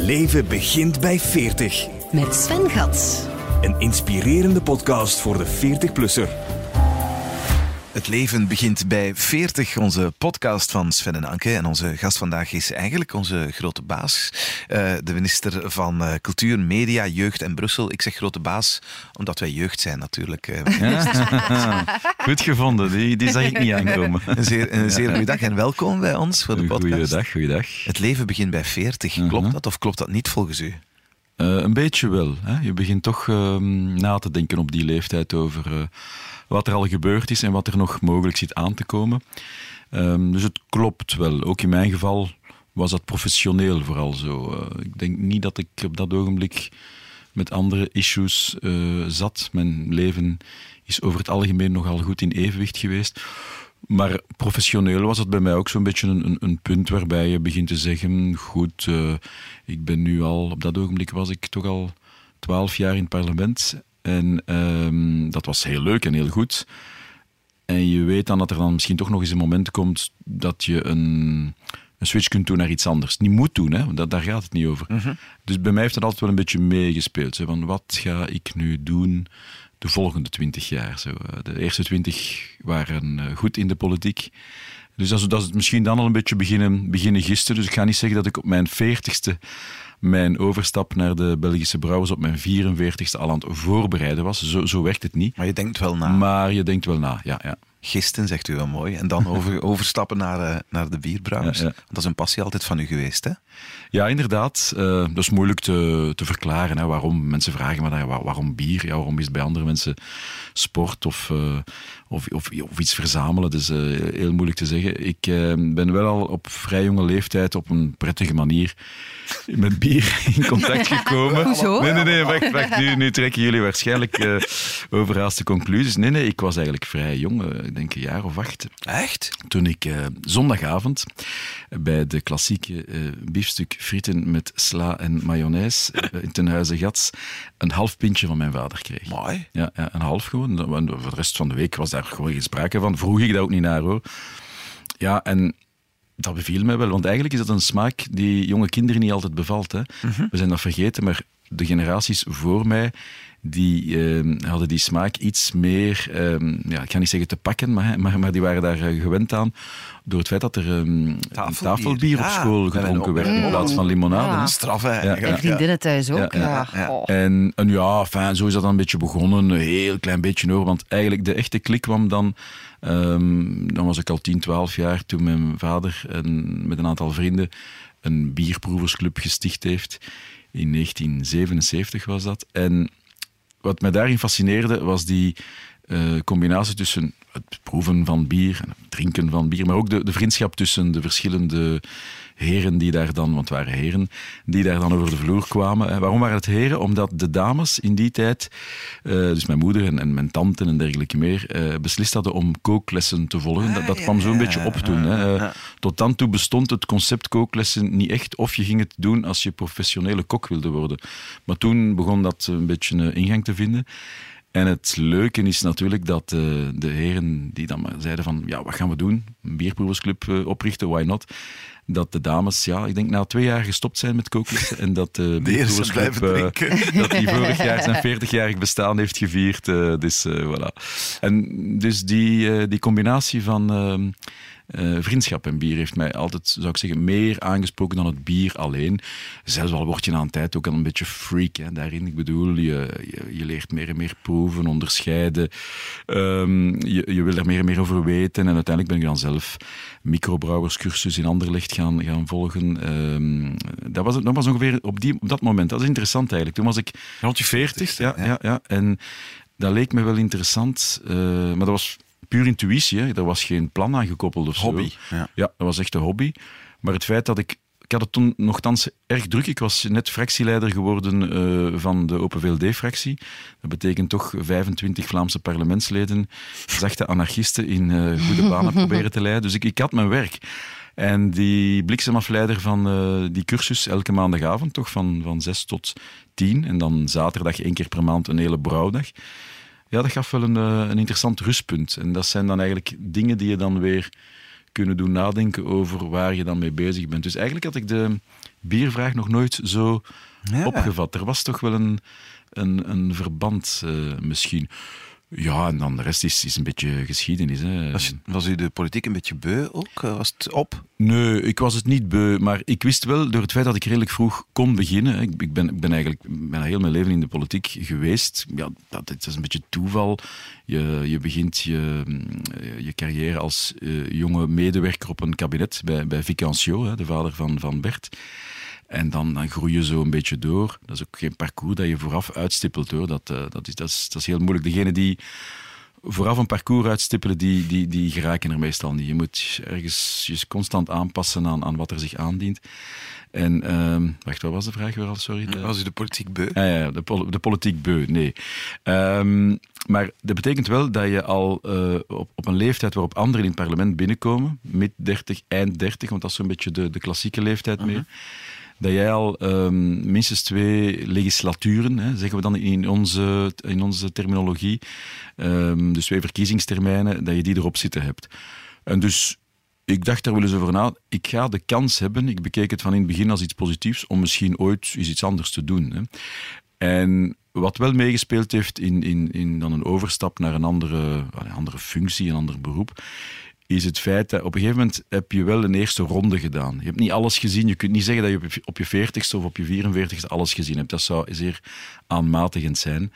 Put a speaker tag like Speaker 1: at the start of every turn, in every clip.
Speaker 1: leven begint bij 40.
Speaker 2: Met Sven Gats.
Speaker 1: Een inspirerende podcast voor de 40-plusser.
Speaker 3: Het leven begint bij 40, onze podcast van Sven en Anke. En onze gast vandaag is eigenlijk onze grote baas, uh, de minister van uh, Cultuur, Media, Jeugd en Brussel. Ik zeg grote baas, omdat wij jeugd zijn natuurlijk.
Speaker 4: Ja. Goed gevonden, die, die zag ik niet aankomen.
Speaker 3: Een zeer, een zeer goede dag en welkom bij ons voor de podcast.
Speaker 4: Goeiedag, goeiedag.
Speaker 3: Het leven begint bij 40, klopt -huh. dat of klopt dat niet volgens u?
Speaker 4: een beetje wel. Hè? Je begint toch ehm, na te denken op die leeftijd over wat er al gebeurd is en wat er nog mogelijk zit aan te komen. Um, dus het klopt wel. Ook in mijn geval was dat professioneel vooral zo. Uh, ik denk niet dat ik op dat ogenblik met andere issues uh, zat. Mijn leven is over het algemeen nogal goed in evenwicht geweest. Maar professioneel was het bij mij ook zo'n beetje een, een, punt waarbij je begint te zeggen: goed, uh, ik ben nu al, op dat ogenblik was ik toch al twaalf jaar in het parlement. En um, dat was heel leuk en heel goed. En je weet dan dat er dan misschien toch nog eens een moment komt dat je een, een switch kunt doen naar iets anders. Niet moet doen, hè? Dat, daar gaat het niet over. Mm -hmm. Dus bij mij heeft dat altijd wel een beetje meegespeeld. Van wat ga ik nu doen de volgende twintig jaar? Zo, de eerste twintig waren goed in de politiek. Dus dat is, dat is misschien dan al een beetje beginnen, beginnen gisteren. Dus ik ga niet zeggen dat ik op mijn veertigste mijn overstap naar de Belgische brouwers op mijn 44ste al aan het voorbereiden was. Zo, zo werkt het niet.
Speaker 3: Maar je denkt wel na.
Speaker 4: Maar je denkt wel na, ja. ja.
Speaker 3: Gisten, zegt u wel mooi. En dan over, overstappen naar, uh, naar de bierbrouwers. Ja, ja. Dat is een passie altijd van u geweest, hè?
Speaker 4: Ja, inderdaad. Uh, dat is moeilijk te, te verklaren. Hè, waarom mensen vragen me dan, waar, waarom bier? Ja, waarom is het bij andere mensen sport of, uh, of, of, of, iets verzamelen? Dat is heel moeilijk te zeggen. Ik ben wel al op vrij jonge leeftijd op een prettige manier met bier in contact gekomen.
Speaker 2: Hoezo?
Speaker 4: Nee, nee, nee, wacht, wacht. Nu, nu trekken jullie waarschijnlijk uh, overhaaste conclusies. Nee, nee, ik was eigenlijk vrij jong, ik denk een jaar of acht.
Speaker 3: Echt?
Speaker 4: Toen ik uh, zondagavond bij de klassieke biefstuk frieten met sla en mayonaise in ten huize Gats een half pintje van mijn vader kreeg.
Speaker 3: Mooi.
Speaker 4: Ja, ja een half gewoon. Voor de rest van de week was daar gewoon geen sprake van. Vroeg ik dat ook niet naar hoor. Ja, en dat beviel mij wel, want eigenlijk is dat een smaak die jonge kinderen niet altijd bevalt. Hè. Mm -hmm. We zijn dat vergeten, maar de generaties voor mij die uh, hadden die smaak iets meer, uh, ja, ik ga niet zeggen te pakken, maar, maar, maar die waren daar uh, gewend aan door het feit dat er um, tafelbier, tafelbier op school ja, gedronken werd in plaats van limonade.
Speaker 3: Ja. Straf, hè?
Speaker 2: Ja, ja. vriendinnen thuis ook. Ja,
Speaker 4: oh. En, en ja, fijn, zo is dat dan een beetje begonnen, een heel klein beetje hoor, want eigenlijk de echte klik kwam dan Um, dan was ik al 10, 12 jaar toen mijn vader een, met een aantal vrienden een bierproeversclub gesticht heeft. In 1977 was dat. En wat mij daarin fascineerde was die uh, combinatie tussen het proeven van bier en het drinken van bier, maar ook de, de vriendschap tussen de verschillende heren die daar dan, want het waren heren, die daar dan over de vloer kwamen. Waarom waren het heren? Omdat de dames in die tijd, uh, dus mijn moeder en, en, mijn tante en dergelijke meer, uh, beslist hadden om kooklessen te volgen. Ah, dat, dat ja, kwam zo'n ja, beetje op toen. Hè. Tot dan toe bestond het concept kooklessen niet echt, of je ging het doen als je professionele kok wilde worden. Maar toen begon dat een beetje ingang te vinden. En het leuke is natuurlijk dat uh, de heren die dan maar zeiden van ja, wat gaan we doen? Een bierproeversclub uh, oprichten, why not? Dat de dames, ja, ik denk na twee jaar gestopt zijn met kooklessen en dat uh, de bierproeversclub uh, dat die vorig jaar zijn 40-jarig bestaan heeft gevierd. dus voilà. En dus die, die combinatie van ehm, uh, vriendschap en bier heeft mij altijd, zou ik zeggen, meer aangesproken dan het bier alleen. Zelfs al word je na een tijd ook al een beetje freak hè, daarin. Ik bedoel, je, je, je, leert meer en meer proeven, onderscheiden. Um, je, je wil er meer en meer over weten. En uiteindelijk ben ik dan zelf microbrouwerscursus in Anderlecht gaan, gaan volgen. Um, dat, was, dat was ongeveer op, die, op dat moment. Dat is interessant eigenlijk. Toen was ik...
Speaker 3: Rond je veertig?
Speaker 4: Ja, ja, ja. En dat leek me wel interessant. Uh, maar dat was puur intuïtie. Hè. Er was geen plan aan gekoppeld of
Speaker 3: hobby.
Speaker 4: zo. Ja. ja, dat was echt een hobby. Maar het feit dat ik... Ik had het toen nogthans erg druk. Ik was net fractieleider geworden uh, van de Open VLD-fractie. Dat betekent toch 25 Vlaamse parlementsleden, zachte anarchisten in uh, goede banen proberen te leiden. Dus ik, ik had mijn werk. En die bliksemafleider van uh, die cursus elke maandagavond, toch van, van 6 tot 10. En dan zaterdag één keer per maand een hele brouwdag ja, dat gaf wel een, een interessant rustpunt. En dat zijn dan eigenlijk dingen die je dan weer kunnen doen nadenken over waar je dan mee bezig bent. Dus eigenlijk had ik de biervraag nog nooit zo opgevat. Er was toch wel een, een, een verband uh, misschien. Ja, en dan de rest is, is een beetje geschiedenis. Hè.
Speaker 3: Was, was, u de politiek een beetje beu ook? Eh, was het op?
Speaker 4: Nee, ik was het niet beu. Maar ik wist wel, door het feit dat ik redelijk vroeg kon beginnen. Ik, ik ben, ik ben eigenlijk ben heel mijn leven in de politiek geweest. Ja, dat, dat is een beetje toeval. Je, je begint je, je carrière als uh, jonge medewerker op een kabinet bij, bij Vic Ancio, de vader van, van Bert. En dan, dan groei je zo een beetje door. Dat is ook geen parcours dat je vooraf uitstippelt hoor. Dat, uh, dat, is, dat, is, dat is heel moeilijk. Degene die vooraf een parcours uitstippelen, die, die, die geraken er meestal niet. Je moet ergens je constant aanpassen aan, aan wat er zich aandient. En, uh, wacht, wat was de vraag weer al? Sorry.
Speaker 3: De... Was u de politiek beu?
Speaker 4: Ah, ja, de, de politiek beu, nee. Um, maar dat betekent wel dat je al uh, op, op een leeftijd waarop anderen in het parlement binnenkomen, mid 30, eind 30, want dat is zo'n beetje de, de klassieke leeftijd uh -huh. Dat jij al um, minstens twee legislaturen, hè, zeggen we dan in onze, in onze terminologie, um, dus twee verkiezingstermijnen, dat je die erop zitten hebt. En dus ik dacht daar wel eens over na. Ik ga de kans hebben, ik bekeek het van in het begin als iets positiefs, om misschien ooit eens iets anders te doen. Hè. En wat wel meegespeeld heeft in, in, in dan een overstap naar een andere, een andere functie, een ander beroep, is het feit dat op een gegeven moment heb je wel een eerste ronde gedaan. Je hebt niet alles gezien. Je kunt niet zeggen dat je op je 40ste of op je 44ste alles gezien hebt. Dat zou zeer aanmatigend zijn.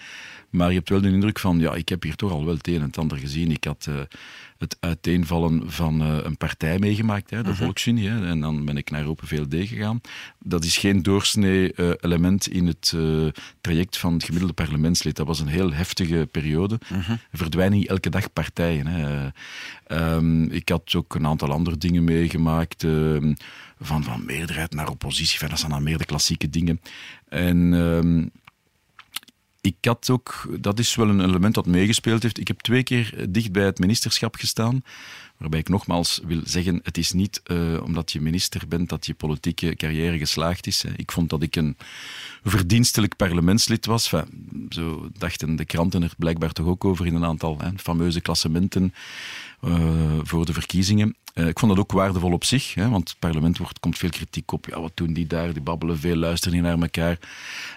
Speaker 4: Maar je hebt wel de indruk van, ja, ik heb hier toch al wel het een en het ander gezien. Ik had uh, het uiteenvallen van uh, een partij meegemaakt, hè, de uh -huh. Volksunie. Hè, en dan ben ik naar Open VLD gegaan. Dat is geen doorsnee uh, element in het traject van het gemiddelde parlementslid. Dat was een heel heftige periode. -huh. Verdwijning elke dag partijen. Hè. Um, ik had ook een aantal andere dingen meegemaakt. Ehm, van, van meerderheid naar oppositie. dat zijn dan meer de klassieke dingen. En... Um, ik had ook, dat is wel een element dat meegespeeld heeft. Ik heb twee keer dicht bij het ministerschap gestaan. Waarbij ik nogmaals wil zeggen: het is niet uh, omdat je minister bent dat je politieke carrière geslaagd is. Hè. Ik vond dat ik een verdienstelijk parlementslid was. Zo dachten de kranten er blijkbaar toch ook over in een aantal hè, fameuze klassementen uh, voor de verkiezingen. Uh, ik vond dat ook waardevol op zich, hè, want het parlement wordt, komt veel kritiek op. Ja, wat doen die daar? Die babbelen veel, luisteren niet naar elkaar.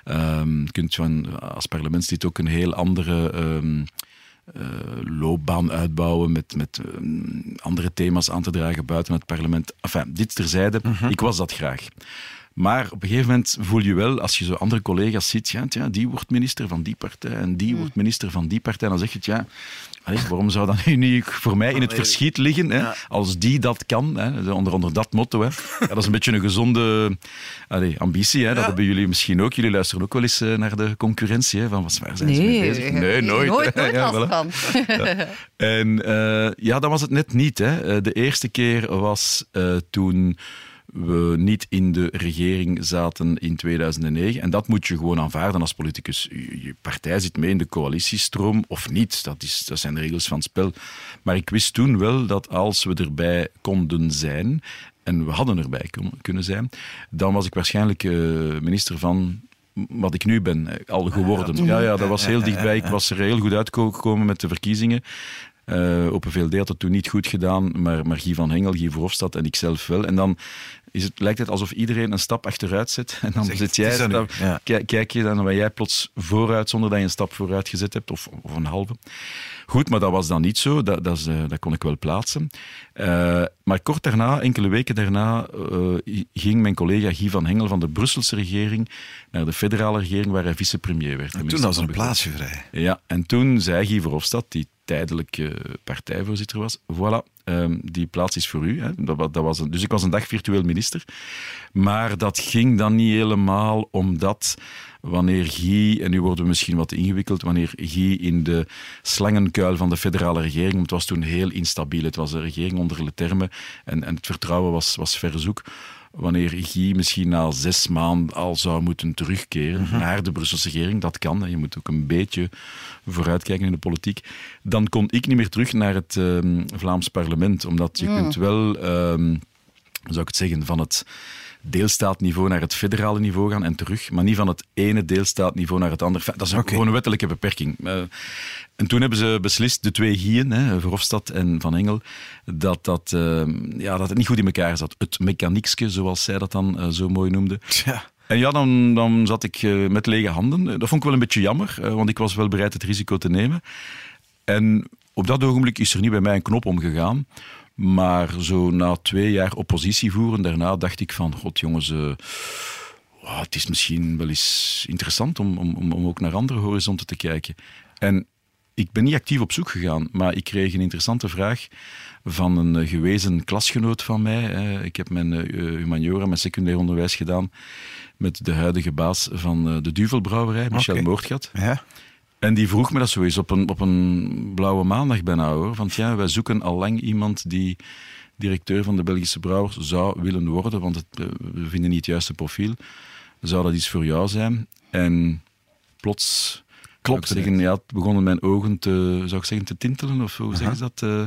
Speaker 4: Um, je kunt van, als parlementslid ook een heel andere um, uh, loopbaan uitbouwen met, met um, andere thema's aan te dragen buiten het parlement. Enfin, dit terzijde, uh -huh. ik was dat graag. Maar op een gegeven moment voel je wel, als je zo andere collega's ziet, ja, tja, die wordt minister van die partij en die mm. wordt minister van die partij, dan zeg je, ja, waarom zou dat nu niet voor mij in het verschiet liggen, hè, als die dat kan, hè, onder, onder dat motto. Hè. Ja, dat is een beetje een gezonde ambitie, hè, dat ja. hebben jullie misschien ook. Jullie luisteren ook wel eens naar de concurrentie, hè, van wat waar zijn
Speaker 2: nee,
Speaker 4: ze mee bezig?
Speaker 2: Nee, nooit. Nooit, nooit voilà. van.
Speaker 4: En uh, ja, dat was het net niet. Hè. De eerste keer was uh, toen we niet in de regering zaten in 2009. En dat moet je gewoon aanvaarden als politicus. Je partij zit mee in de coalitiestroom of niet. Dat, is, dat zijn de regels van het spel. Maar ik wist toen wel dat als we erbij konden zijn, en we hadden erbij kunnen zijn, dan was ik waarschijnlijk uh, minister van wat ik nu ben, al geworden. Ja, ja, dat was heel dichtbij. Ik was er heel goed uitgekomen met de verkiezingen. Uh, Open VLD had het toen niet goed gedaan, maar, maar Guy van Hengel, Guy Verhofstadt en ik zelf wel. En dan is het, lijkt het alsof iedereen een stap achteruit zet. En dan zit jij, dan, ja. kijk je, dan ben jij plots vooruit zonder dat je een stap vooruit gezet hebt, of, of een halve. Goed, maar dat was dan niet zo. Dat, dat, is, uh, dat kon ik wel plaatsen. Uh, maar kort daarna, enkele weken daarna, uh, ging mijn collega Guy van Hengel van de Brusselse regering naar de federale regering, waar hij vicepremier werd.
Speaker 3: En toen was er een plaatsje vrij.
Speaker 4: Ja, en toen zei Guy Verhofstadt, die tijdelijk partijvoorzitter was. Voilà, um, die plaats is voor u. Hè. Dat, dat was dus ik was een dag virtueel minister. Maar dat ging dan niet helemaal omdat wanneer Guy, en nu worden we misschien wat ingewikkeld, wanneer Guy in de slangenkuil van de federale regering, het was toen heel instabiel, het was een regering onder de termen en, en het vertrouwen was, was verzoek wanneer Guy misschien na zes maanden al zou moeten terugkeren -huh. naar de Brusselse regering, dat kan, je moet ook een beetje vooruitkijken in de politiek, dan kon ik niet meer terug naar het um, Vlaams parlement, omdat je -huh. kunt wel... Um, zou ik het zeggen, van het deelstaatniveau naar het federale niveau gaan en terug, maar niet van het ene deelstaatniveau naar het andere. Dat is okay. gewoon een wettelijke beperking. Uh, en toen hebben ze beslist, de twee Gieën, hè, Verhofstadt en Van Engel, dat, dat, uh, ja, dat het niet goed in elkaar zat. Het mechaniekske, zoals zij dat dan uh, zo mooi noemde. En ja, dan, dan zat ik met lege handen. Dat vond ik wel een beetje jammer, want ik was wel bereid het risico te nemen. En op dat ogenblik is er niet bij mij een knop omgegaan. Maar zo na twee jaar oppositie voeren, daarna dacht ik van, god jongens, uh, wow, het is misschien wel eens interessant om, om, om ook naar andere horizonten te kijken. En ik ben niet actief op zoek gegaan, maar ik kreeg een interessante vraag van een uh, gewezen klasgenoot van mij. Ik heb mijn uh, humaniora, mijn secundair onderwijs gedaan met de huidige baas van de Duvelbrouwerij, Michel okay. Moordgat.
Speaker 3: Ja.
Speaker 4: En die vroeg me dat zo eens op een, op een blauwe maandag bijna hoor. Want ja, wij zoeken al lang iemand die directeur van de Belgische Brouwers zou willen worden, want het, we vinden niet het juiste profiel. Zou dat iets voor jou zijn? En plots
Speaker 3: Klopt.
Speaker 4: Zeggen, ja, begonnen mijn ogen te, zou ik zeggen, te tintelen, of hoe zeggen ze dat? Uh,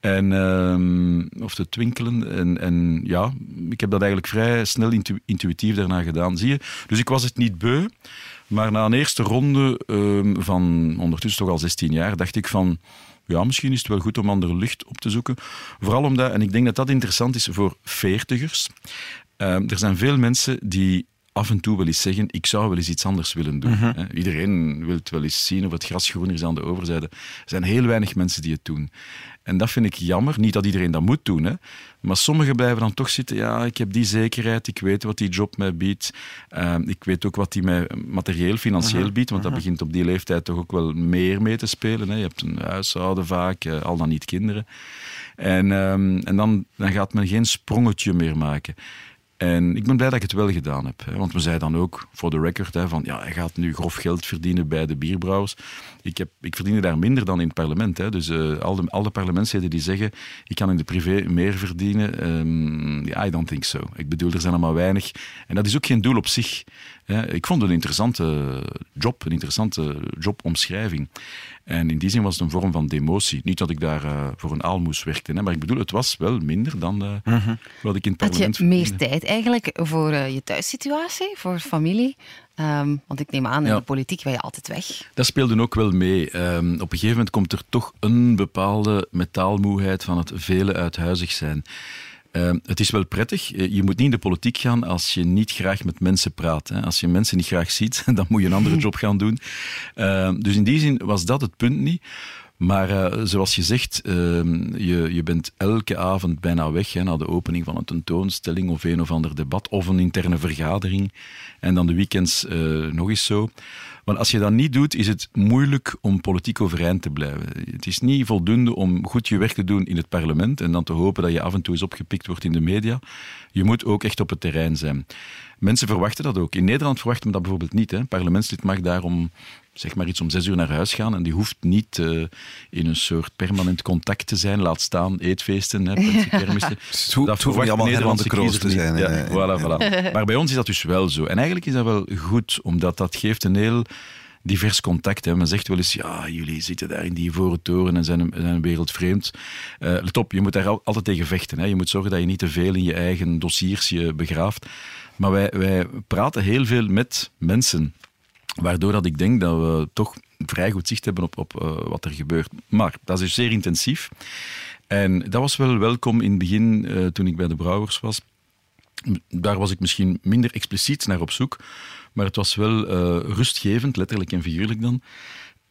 Speaker 4: en, uh, of te twinkelen. En, en ja, ik heb dat eigenlijk vrij snel intu intuïtief daarna gedaan, zie je. Dus ik was het niet beu. Maar na een eerste ronde uh, van ondertussen toch al 16 jaar, dacht ik van ja, misschien is het wel goed om andere lucht op te zoeken. Vooral omdat, en ik denk dat dat interessant is voor veertigers. Uh, er zijn veel mensen die af en toe wel eens zeggen, ik zou wel eens iets anders willen doen.
Speaker 3: Mhm.
Speaker 4: Iedereen wil het wel eens zien of het gras groener is aan de overzijde. Er zijn heel weinig mensen die het doen. En dat vind ik jammer. Niet dat iedereen dat moet doen, hè. maar sommigen blijven dan toch zitten. Ja, ik heb die zekerheid, ik weet wat die job mij biedt. Uh, ik weet ook wat die mij materieel, financieel biedt, want dat begint op die leeftijd toch ook wel meer mee te spelen. Hè. Je hebt een huishouden vaak, uh, al dan niet kinderen. En, um, en dan, dan gaat men geen sprongetje meer maken. En ik ben blij dat ik het wel gedaan heb. Hè. Want we zeiden dan ook, voor de record, hè, van ja, hij gaat nu grof geld verdienen bij de bierbrouwers. Ik, heb, ik verdiende daar minder dan in het parlement. Hè. Dus uh, al, de, al de parlementsleden die zeggen, ik kan in de privé meer verdienen, um, yeah, I don't think so. Ik bedoel, er zijn maar weinig. En dat is ook geen doel op zich. Ik vond het een interessante job, een interessante jobomschrijving. En in die zin was het een vorm van demotie. Niet dat ik daar uh, voor een aalmoes werkte, hè, maar ik bedoel, het was wel minder dan uh, mm -hmm. wat ik in het parlement
Speaker 2: Had je meer tijd eigenlijk voor uh, je thuissituatie, voor familie? Um, want ik neem aan, in ja. de politiek ben je altijd weg.
Speaker 4: Dat speelde ook wel mee. Um, op een gegeven moment komt er toch een bepaalde metaalmoeheid van het vele uithuizig zijn. Uh, het is wel prettig. Je moet niet in de politiek gaan als je niet graag met mensen praat. Hè. Als je mensen niet graag ziet, dan moet je een andere job gaan doen. Uh, dus in die zin was dat het punt niet. Maar uh, zoals je zegt, uh, je, je bent elke avond bijna weg hè, na de opening van een tentoonstelling of een of ander debat of een interne vergadering. En dan de weekends uh, nog eens zo. Want als je dat niet doet, is het moeilijk om politiek overeind te blijven. Het is niet voldoende om goed je werk te doen in het parlement en dan te hopen dat je af en toe eens opgepikt wordt in de media. Je moet ook echt op het terrein zijn. Mensen verwachten dat ook. In Nederland verwachten we dat bijvoorbeeld niet. Hè. Parlementslid mag daarom zeg maar iets om zes uur naar huis gaan en die hoeft niet uh, in een soort permanent contact te zijn, laat staan eetfeesten, hè, kermissen.
Speaker 3: Dat hoeft niet allemaal Nederlandse kroos te zijn.
Speaker 4: Ja, ja, voilà, voilà. Maar bij ons is dat dus wel zo. En eigenlijk is dat wel goed, omdat dat geeft een heel divers contact. Hè. Men zegt wel eens, ja, jullie zitten daar in die ivoren toren en zijn, zijn wereldvreemd. Uh, let op, je moet daar altijd tegen vechten. Hè. Je moet zorgen dat je niet te veel in je eigen dossiers je begraaft. Maar wij, wij praten heel veel met mensen. Waardoor dat ik denk dat we toch vrij goed zicht hebben op, op uh, wat er gebeurt. Maar dat is zeer intensief. En dat was wel welkom in het begin, uh, toen ik bij de Brouwers was. Daar was ik misschien minder expliciet naar op zoek. Maar het was wel uh, rustgevend, letterlijk en figuurlijk dan.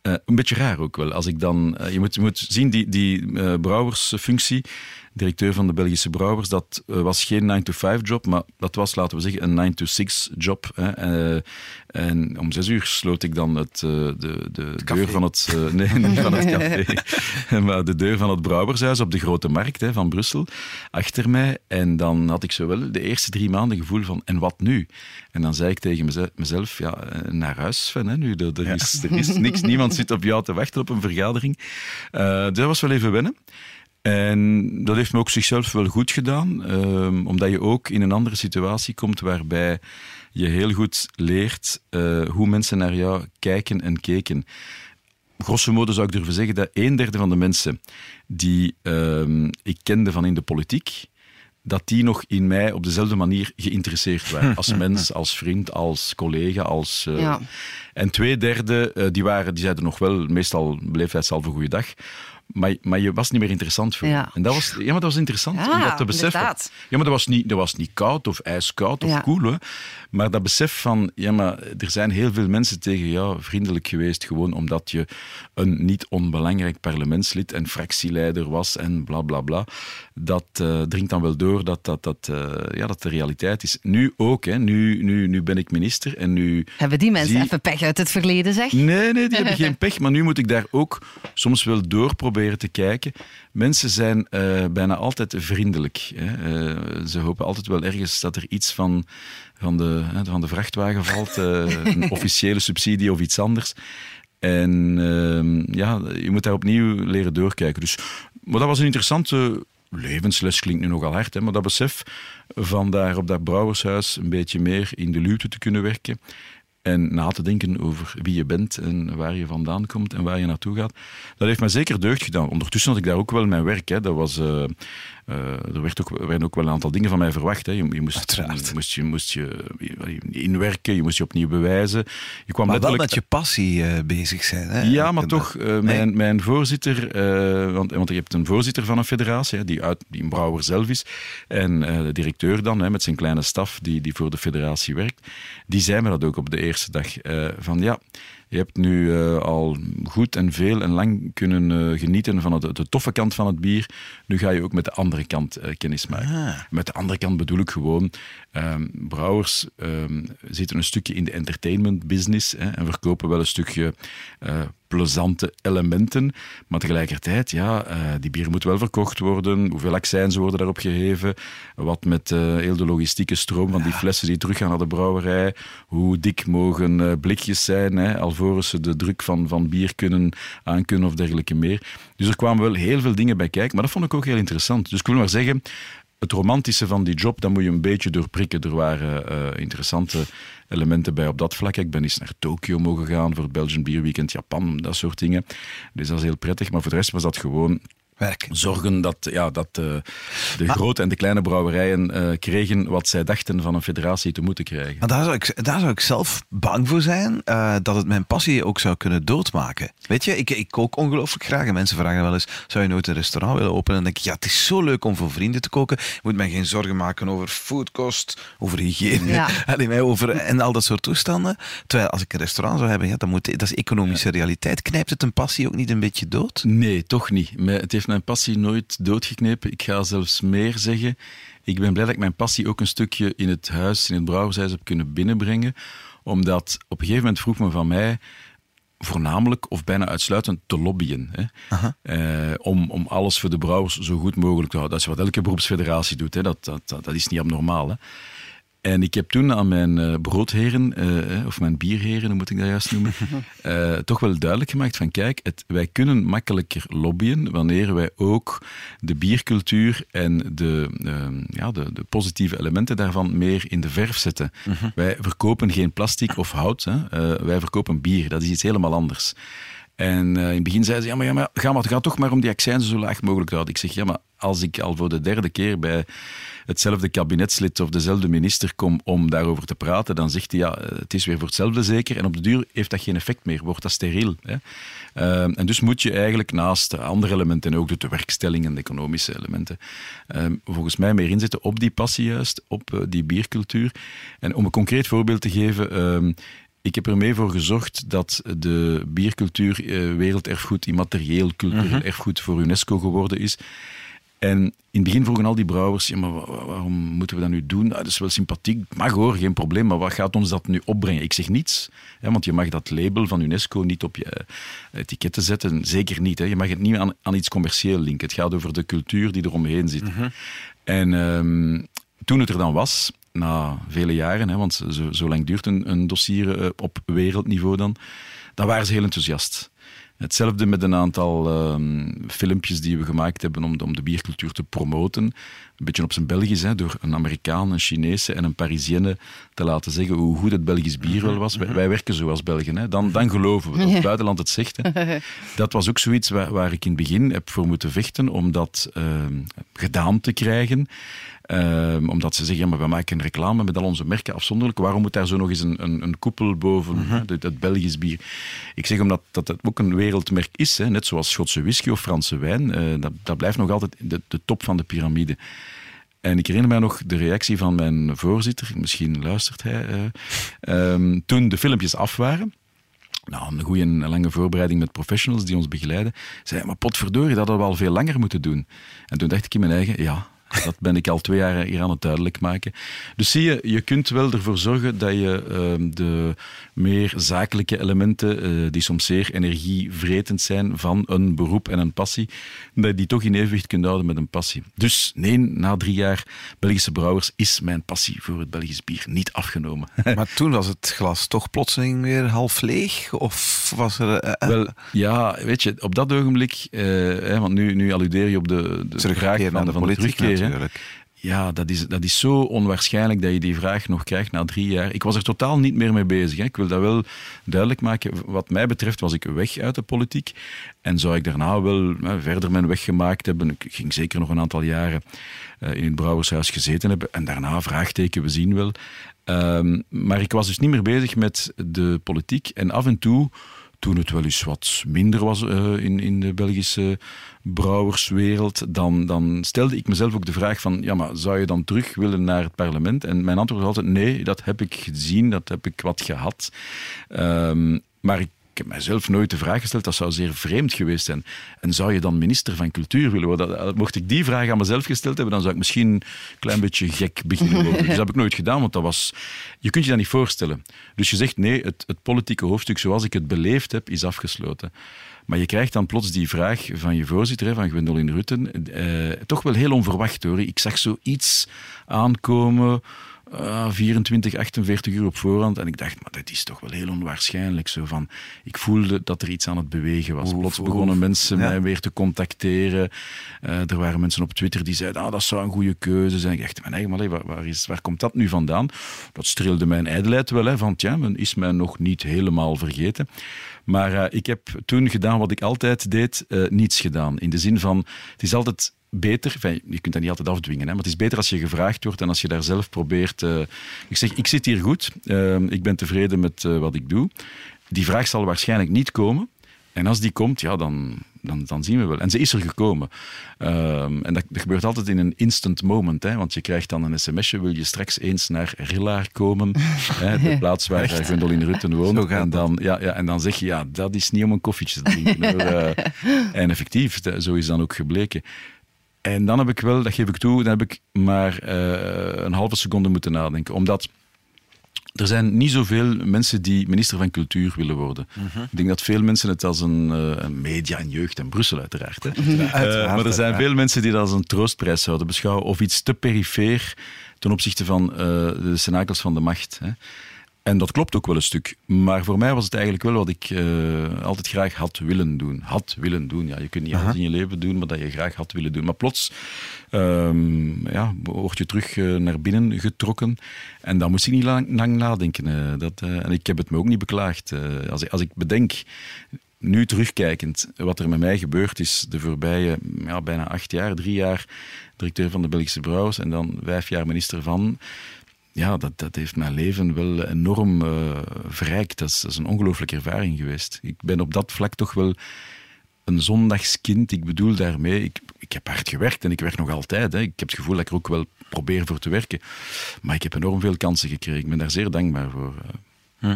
Speaker 4: Een beetje raar ook wel. Als ik dan, je, moet, je moet zien, die, die uh, brouwersfunctie, directeur van de Belgische Brouwers, dat was geen 9-to-5 job, maar dat was, laten we zeggen, een 9-to-6 job. Hè. en om zes uur sloot ik dan het, de, de, de deur van het... nee, niet van het café, maar de deur van het Brouwershuis op de Grote Markt hè, van Brussel, achter mij. En dan had ik zo wel de eerste drie maanden gevoel van, en wat nu? En dan zei ik tegen mezelf, ja, naar huis, Sven, hè, nu, er, is, er is niks, niemand zit op jou te wachten op een vergadering. Uh, dat was wel even wennen. En dat heeft me ook zichzelf wel goed gedaan, um, omdat je ook in een andere situatie komt waarbij je heel goed leert uh, hoe mensen naar jou kijken en keken. Grosso modo zou ik durven zeggen dat een derde van de mensen die um, ik kende van in de politiek, dat die nog in mij op dezelfde manier geïnteresseerd waren. Als mens, als vriend, als collega. Als, uh,
Speaker 2: Ja.
Speaker 4: En twee derde, eh, die, waren, die zeiden nog wel, meestal beleefdheidshalve goeiedag. Maar, maar je was niet meer interessant voor
Speaker 2: Ja.
Speaker 4: En dat was, ja, maar dat was interessant
Speaker 2: Ja,
Speaker 4: om dat te beseffen.
Speaker 2: inderdaad.
Speaker 4: Ja, maar dat was niet, dat was niet koud of ijskoud of koel. Hè. Maar dat besef van, ja, maar er zijn heel veel mensen tegen jou vriendelijk geweest, gewoon omdat je een niet onbelangrijk parlementslid en fractieleider was en bla bla bla. Dat eh, dringt dan wel door dat dat, dat, eh, ja, dat de realiteit is. Nu ook, hè. Nu, nu, nu ben ik minister en nu.
Speaker 2: Hebben die mensen
Speaker 4: zie-
Speaker 2: even pech uit het verleden, zeg?
Speaker 4: Nee, nee, die hebben geen pech. Maar nu moet ik daar ook soms wel door proberen te kijken. Mensen zijn eh, bijna altijd vriendelijk. Hè. Ze hopen altijd wel ergens dat er iets van, van, de, van de vrachtwagen valt. een officiële subsidie of iets anders. En ehm, ja, je moet daar opnieuw leren doorkijken. Dus, maar dat was een interessante levensles, klinkt nu nogal hard, hè, maar dat besef van daar op dat brouwershuis een beetje meer in de luwte te kunnen werken en na te denken over wie je bent en waar je vandaan komt en waar je naartoe gaat. Dat heeft mij zeker deugd gedaan. Ondertussen had ik daar ook wel mijn werk. Hè. Dat was, eh, er werd ook, er werden ook wel een aantal dingen van mij verwacht. Hè. Je, je, moest,
Speaker 3: Uiteraard.
Speaker 4: je, moest, je moest je inwerken, je moest je opnieuw bewijzen. Je kwam
Speaker 3: Maar wel met je passie eh, bezig zijn. Hè?
Speaker 4: Ja, maar toch, eh,
Speaker 3: Nee.
Speaker 4: mijn, mijn voorzitter, eh, want, want je hebt een voorzitter van een federatie, hè, die, uit, die een brouwer zelf is, en eh, de directeur dan, hè, met zijn kleine staf, die, die voor de federatie werkt, die zei me dat ook op de eerste dag, eh, van ja, je hebt nu eh, al goed en veel en lang kunnen eh, genieten van het, de toffe kant van het bier, nu ga je ook met de andere kant eh, kennis maken.
Speaker 3: Ah.
Speaker 4: Met de andere kant bedoel ik gewoon, ehm, brouwers ehm, zitten een stukje in de entertainment business hè, en verkopen wel een stukje eh, plezante elementen. Maar tegelijkertijd, ja, eh, die bier moet wel verkocht worden. Hoeveel accijns worden daarop gegeven? Wat met eh, heel de logistieke stroom van die flessen die teruggaan naar de brouwerij. Hoe dik mogen blikjes zijn, hè, alvorens ze de druk van, van bier kunnen aankunnen of dergelijke meer. Dus er kwamen wel heel veel dingen bij kijken. Maar dat vond ik ook heel interessant. Dus ik wil maar zeggen, het romantische van die job, dat moet je een beetje doorprikken. Er waren eh, interessante elementen bij op dat vlak. Ik ben eens naar Tokio mogen gaan voor het Belgian Beer Weekend, Japan, dat soort dingen. Dus dat is heel prettig. Maar voor de rest was dat gewoon
Speaker 3: Werk.
Speaker 4: zorgen dat, ja, dat eh, de grote en de kleine brouwerijen eh, kregen wat zij dachten van een federatie te moeten krijgen.
Speaker 3: Maar daar zou ik, daar zou ik zelf bang voor zijn, eh, dat het mijn passie ook zou kunnen doodmaken. Weet je, ik, ik kook ongelooflijk graag en mensen vragen wel eens, zou je nooit een restaurant willen openen? En dan denk ik, ja, het is zo leuk om voor vrienden te koken. Je moet mij geen zorgen maken over foodkost, over hygiëne,
Speaker 2: Ja.
Speaker 3: Mij over, en al dat soort toestanden. Terwijl als ik een restaurant zou hebben, ja, dan moet, dat is economische realiteit. Knijpt het een passie ook niet een beetje dood?
Speaker 4: Nee, toch niet. Het heeft mijn passie nooit doodgeknepen. Ik ga zelfs meer zeggen. Ik ben blij dat ik mijn passie ook een stukje in het huis, in het brouwershuis heb kunnen binnenbrengen. Omdat op een gegeven moment vroeg men van mij voornamelijk of bijna uitsluitend te lobbyen. Hè? Eh, om, om alles voor de brouwers zo goed mogelijk te houden. Dat is wat elke beroepsfederatie doet. Hè? Dat, dat, dat, dat is niet abnormaal. Hè? En ik heb toen aan mijn eh, broodheren, eh, eh, of mijn bierheren, hoe moet ik dat juist noemen, toch wel duidelijk gemaakt van kijk, het, wij kunnen makkelijker lobbyen wanneer wij ook de biercultuur en de, eh, ja, de, de positieve elementen daarvan meer in de verf zetten. Wij verkopen geen plastic of hout, hè. Wij verkopen bier, dat is iets helemaal anders. En in het begin zeiden ze, ja maar, ja, maar ga, maar, ga toch maar om die accijnzen zo laag mogelijk te houden. Ik zeg, ja maar als ik al voor de derde keer bij hetzelfde kabinetslid of dezelfde minister kom om daarover te praten, dan zegt hij, ja, eh, het is weer voor hetzelfde zeker. En op de duur heeft dat geen effect meer, wordt dat steriel. Hè? Eh, en dus moet je eigenlijk naast de andere elementen, en ook de tewerkstelling en de economische elementen, eh, volgens mij meer inzetten op die passie juist, op eh, die biercultuur. En om een concreet voorbeeld te geven... ehm, ik heb er mee voor gezorgd dat de biercultuur werelderfgoed, immaterieel cultureel erfgoed voor UNESCO geworden is. En in het begin vroegen al die brouwers, ja, maar wa- wa- waarom moeten we dat nu doen? Ah, dat is wel sympathiek, mag hoor, geen probleem, maar wat gaat ons dat nu opbrengen? Ik zeg niets, hè, want je mag dat label van UNESCO niet op je eh, etiketten zetten, zeker niet. Hè. Je mag het niet aan, aan iets commercieel linken. Het gaat over de cultuur die er omheen zit. En ehm, toen het er dan was, na vele jaren, hè, want zo, zo lang duurt een, een dossier eh, op wereldniveau dan, dan waren ze heel enthousiast. Hetzelfde met een aantal ehm, filmpjes die we gemaakt hebben om de, om de biercultuur te promoten. Een beetje op zijn Belgisch, hè, door een Amerikaan, een Chinese en een Parisienne te laten zeggen hoe goed het Belgisch bier wel was. Wij, wij werken zo als Belgen, hè. Dan, dan geloven we. Als het buitenland het zegt. Hè. Dat was ook zoiets waar, waar ik in het begin heb voor moeten vechten om dat ehm, gedaan te krijgen. Ehm, omdat ze zeggen, ja, maar we maken reclame met al onze merken afzonderlijk. Waarom moet daar zo nog eens een, een, een koepel boven, mm het, Belgisch bier? Ik zeg omdat dat het ook een wereldmerk is, hè, net zoals Schotse whisky of Franse wijn. Uh, dat, dat blijft nog altijd de, de top van de piramide. En ik herinner mij nog de reactie van mijn voorzitter, misschien luistert hij, uh, um, toen de filmpjes af waren. Nou, een goede en lange voorbereiding met professionals die ons begeleiden. Zei, maar potverdorie, dat hadden we al veel langer moeten doen. En toen dacht ik in mijn eigen, ja, dat ben ik al twee jaar hier aan het duidelijk maken. Dus zie je, je kunt wel ervoor zorgen dat je uh, de meer zakelijke elementen, uh, die soms zeer energievretend zijn van een beroep en een passie, dat je die toch in evenwicht kunt houden met een passie. Dus nee, na drie jaar Belgische brouwers is mijn passie voor het Belgisch bier niet afgenomen.
Speaker 3: Maar toen was het glas toch plotseling weer half leeg? Of was er... Uh,
Speaker 4: wel, ja, weet je, op dat ogenblik, hè, want nu, nu alludeer je op de, de vraag van de, van de terugkeer natuurlijk. Ja, dat is, dat is zo onwaarschijnlijk dat je die vraag nog krijgt na drie jaar. Ik was er totaal niet meer mee bezig. Hè. Ik wil dat wel duidelijk maken. Wat mij betreft was ik weg uit de politiek. En zou ik daarna wel hè, verder mijn weg gemaakt hebben. Ik ging zeker nog een aantal jaren uh, in het Brouwershuis gezeten hebben. En daarna vraagteken, we zien wel. Um, maar ik was dus niet meer bezig met de politiek. En af en toe toen het wel eens wat minder was uh, in, in de Belgische brouwerswereld, dan, dan stelde ik mezelf ook de vraag van, ja, maar zou je dan terug willen naar het parlement? En mijn antwoord was altijd, nee, dat heb ik gezien, dat heb ik wat gehad. Um, maar ik ik heb mijzelf nooit de vraag gesteld, dat zou zeer vreemd geweest zijn. En zou je dan minister van cultuur willen worden? Mocht ik die vraag aan mezelf gesteld hebben, dan zou ik misschien een klein beetje gek beginnen worden. Dus dat heb ik nooit gedaan, want dat was... Je kunt je dat niet voorstellen. Dus je zegt, nee, het, het politieke hoofdstuk zoals ik het beleefd heb, is afgesloten. Maar je krijgt dan plots die vraag van je voorzitter, van Gwendolyn Rutten, eh, toch wel heel onverwacht hoor. Ik zag zoiets aankomen uh, 24, 48 uur op voorhand. En ik dacht, maar dat is toch wel heel onwaarschijnlijk. Zo van, ik voelde dat er iets aan het bewegen was. Plots begonnen mensen mij weer te contacteren. Uh, er waren mensen op Twitter die zeiden, ah, dat zou een goede keuze zijn. Ik dacht, maar nee, maar waar, waar, is, waar komt dat nu vandaan? Dat streelde mijn ijdelheid wel, hè, van ja, men is mij nog niet helemaal vergeten. Maar uh, ik heb toen gedaan wat ik altijd deed, uh, niets gedaan. In de zin van, het is altijd beter, je kunt dat niet altijd afdwingen, hè, maar het is beter als je gevraagd wordt en als je daar zelf probeert. Uh, ik zeg, ik zit hier goed, uh, ik ben tevreden met uh, wat ik doe. Die vraag zal waarschijnlijk niet komen. En als die komt, ja, dan, dan, dan zien we wel. En ze is er gekomen. Um, en dat, dat, gebeurt altijd in een instant moment. Hè, want je krijgt dan een sms'je, wil je straks eens naar Rillaar komen? hè, de plaats waar Gwendoline Rutten woont. En dan, ja, ja, en dan zeg je, ja, dat is niet om een koffietje te drinken. en effectief, zo is dan ook gebleken. En dan heb ik wel, dat geef ik toe, dan heb ik maar uh, een halve seconde moeten nadenken. Omdat er zijn niet zoveel mensen die minister van Cultuur willen worden. Mm -hmm. Ik denk dat veel mensen het als een, uh, media en jeugd en Brussel uiteraard. Hè. uh, maar er zijn veel mensen die dat als een troostprijs zouden beschouwen of iets te perifeer ten opzichte van de cenakels van de macht. Hè. En dat klopt ook wel een stuk. Maar voor mij was het eigenlijk wel wat ik uh, altijd graag had willen doen. Had willen doen. Ja, je kunt niet alles in je leven doen, maar dat je graag had willen doen. Maar plots um, ja, word je terug uh, naar binnen getrokken. En dan moest ik niet lang, lang nadenken. Uh, dat, en ik heb het me ook niet beklaagd. als, als ik bedenk nu terugkijkend, wat er met mij gebeurd is de voorbije ja, bijna acht jaar, drie jaar directeur van de Belgische Brouwers en dan vijf jaar minister van ja, dat, dat heeft mijn leven wel enorm uh, verrijkt. Dat is, dat is een ongelooflijke ervaring geweest. Ik ben op dat vlak toch wel een zondagskind. Ik bedoel daarmee, ik, ik heb hard gewerkt en ik werk nog altijd. Hè. Ik heb het gevoel dat ik er ook wel probeer voor te werken. Maar ik heb enorm veel kansen gekregen. Ik ben daar zeer dankbaar voor.
Speaker 3: Eh. Hm.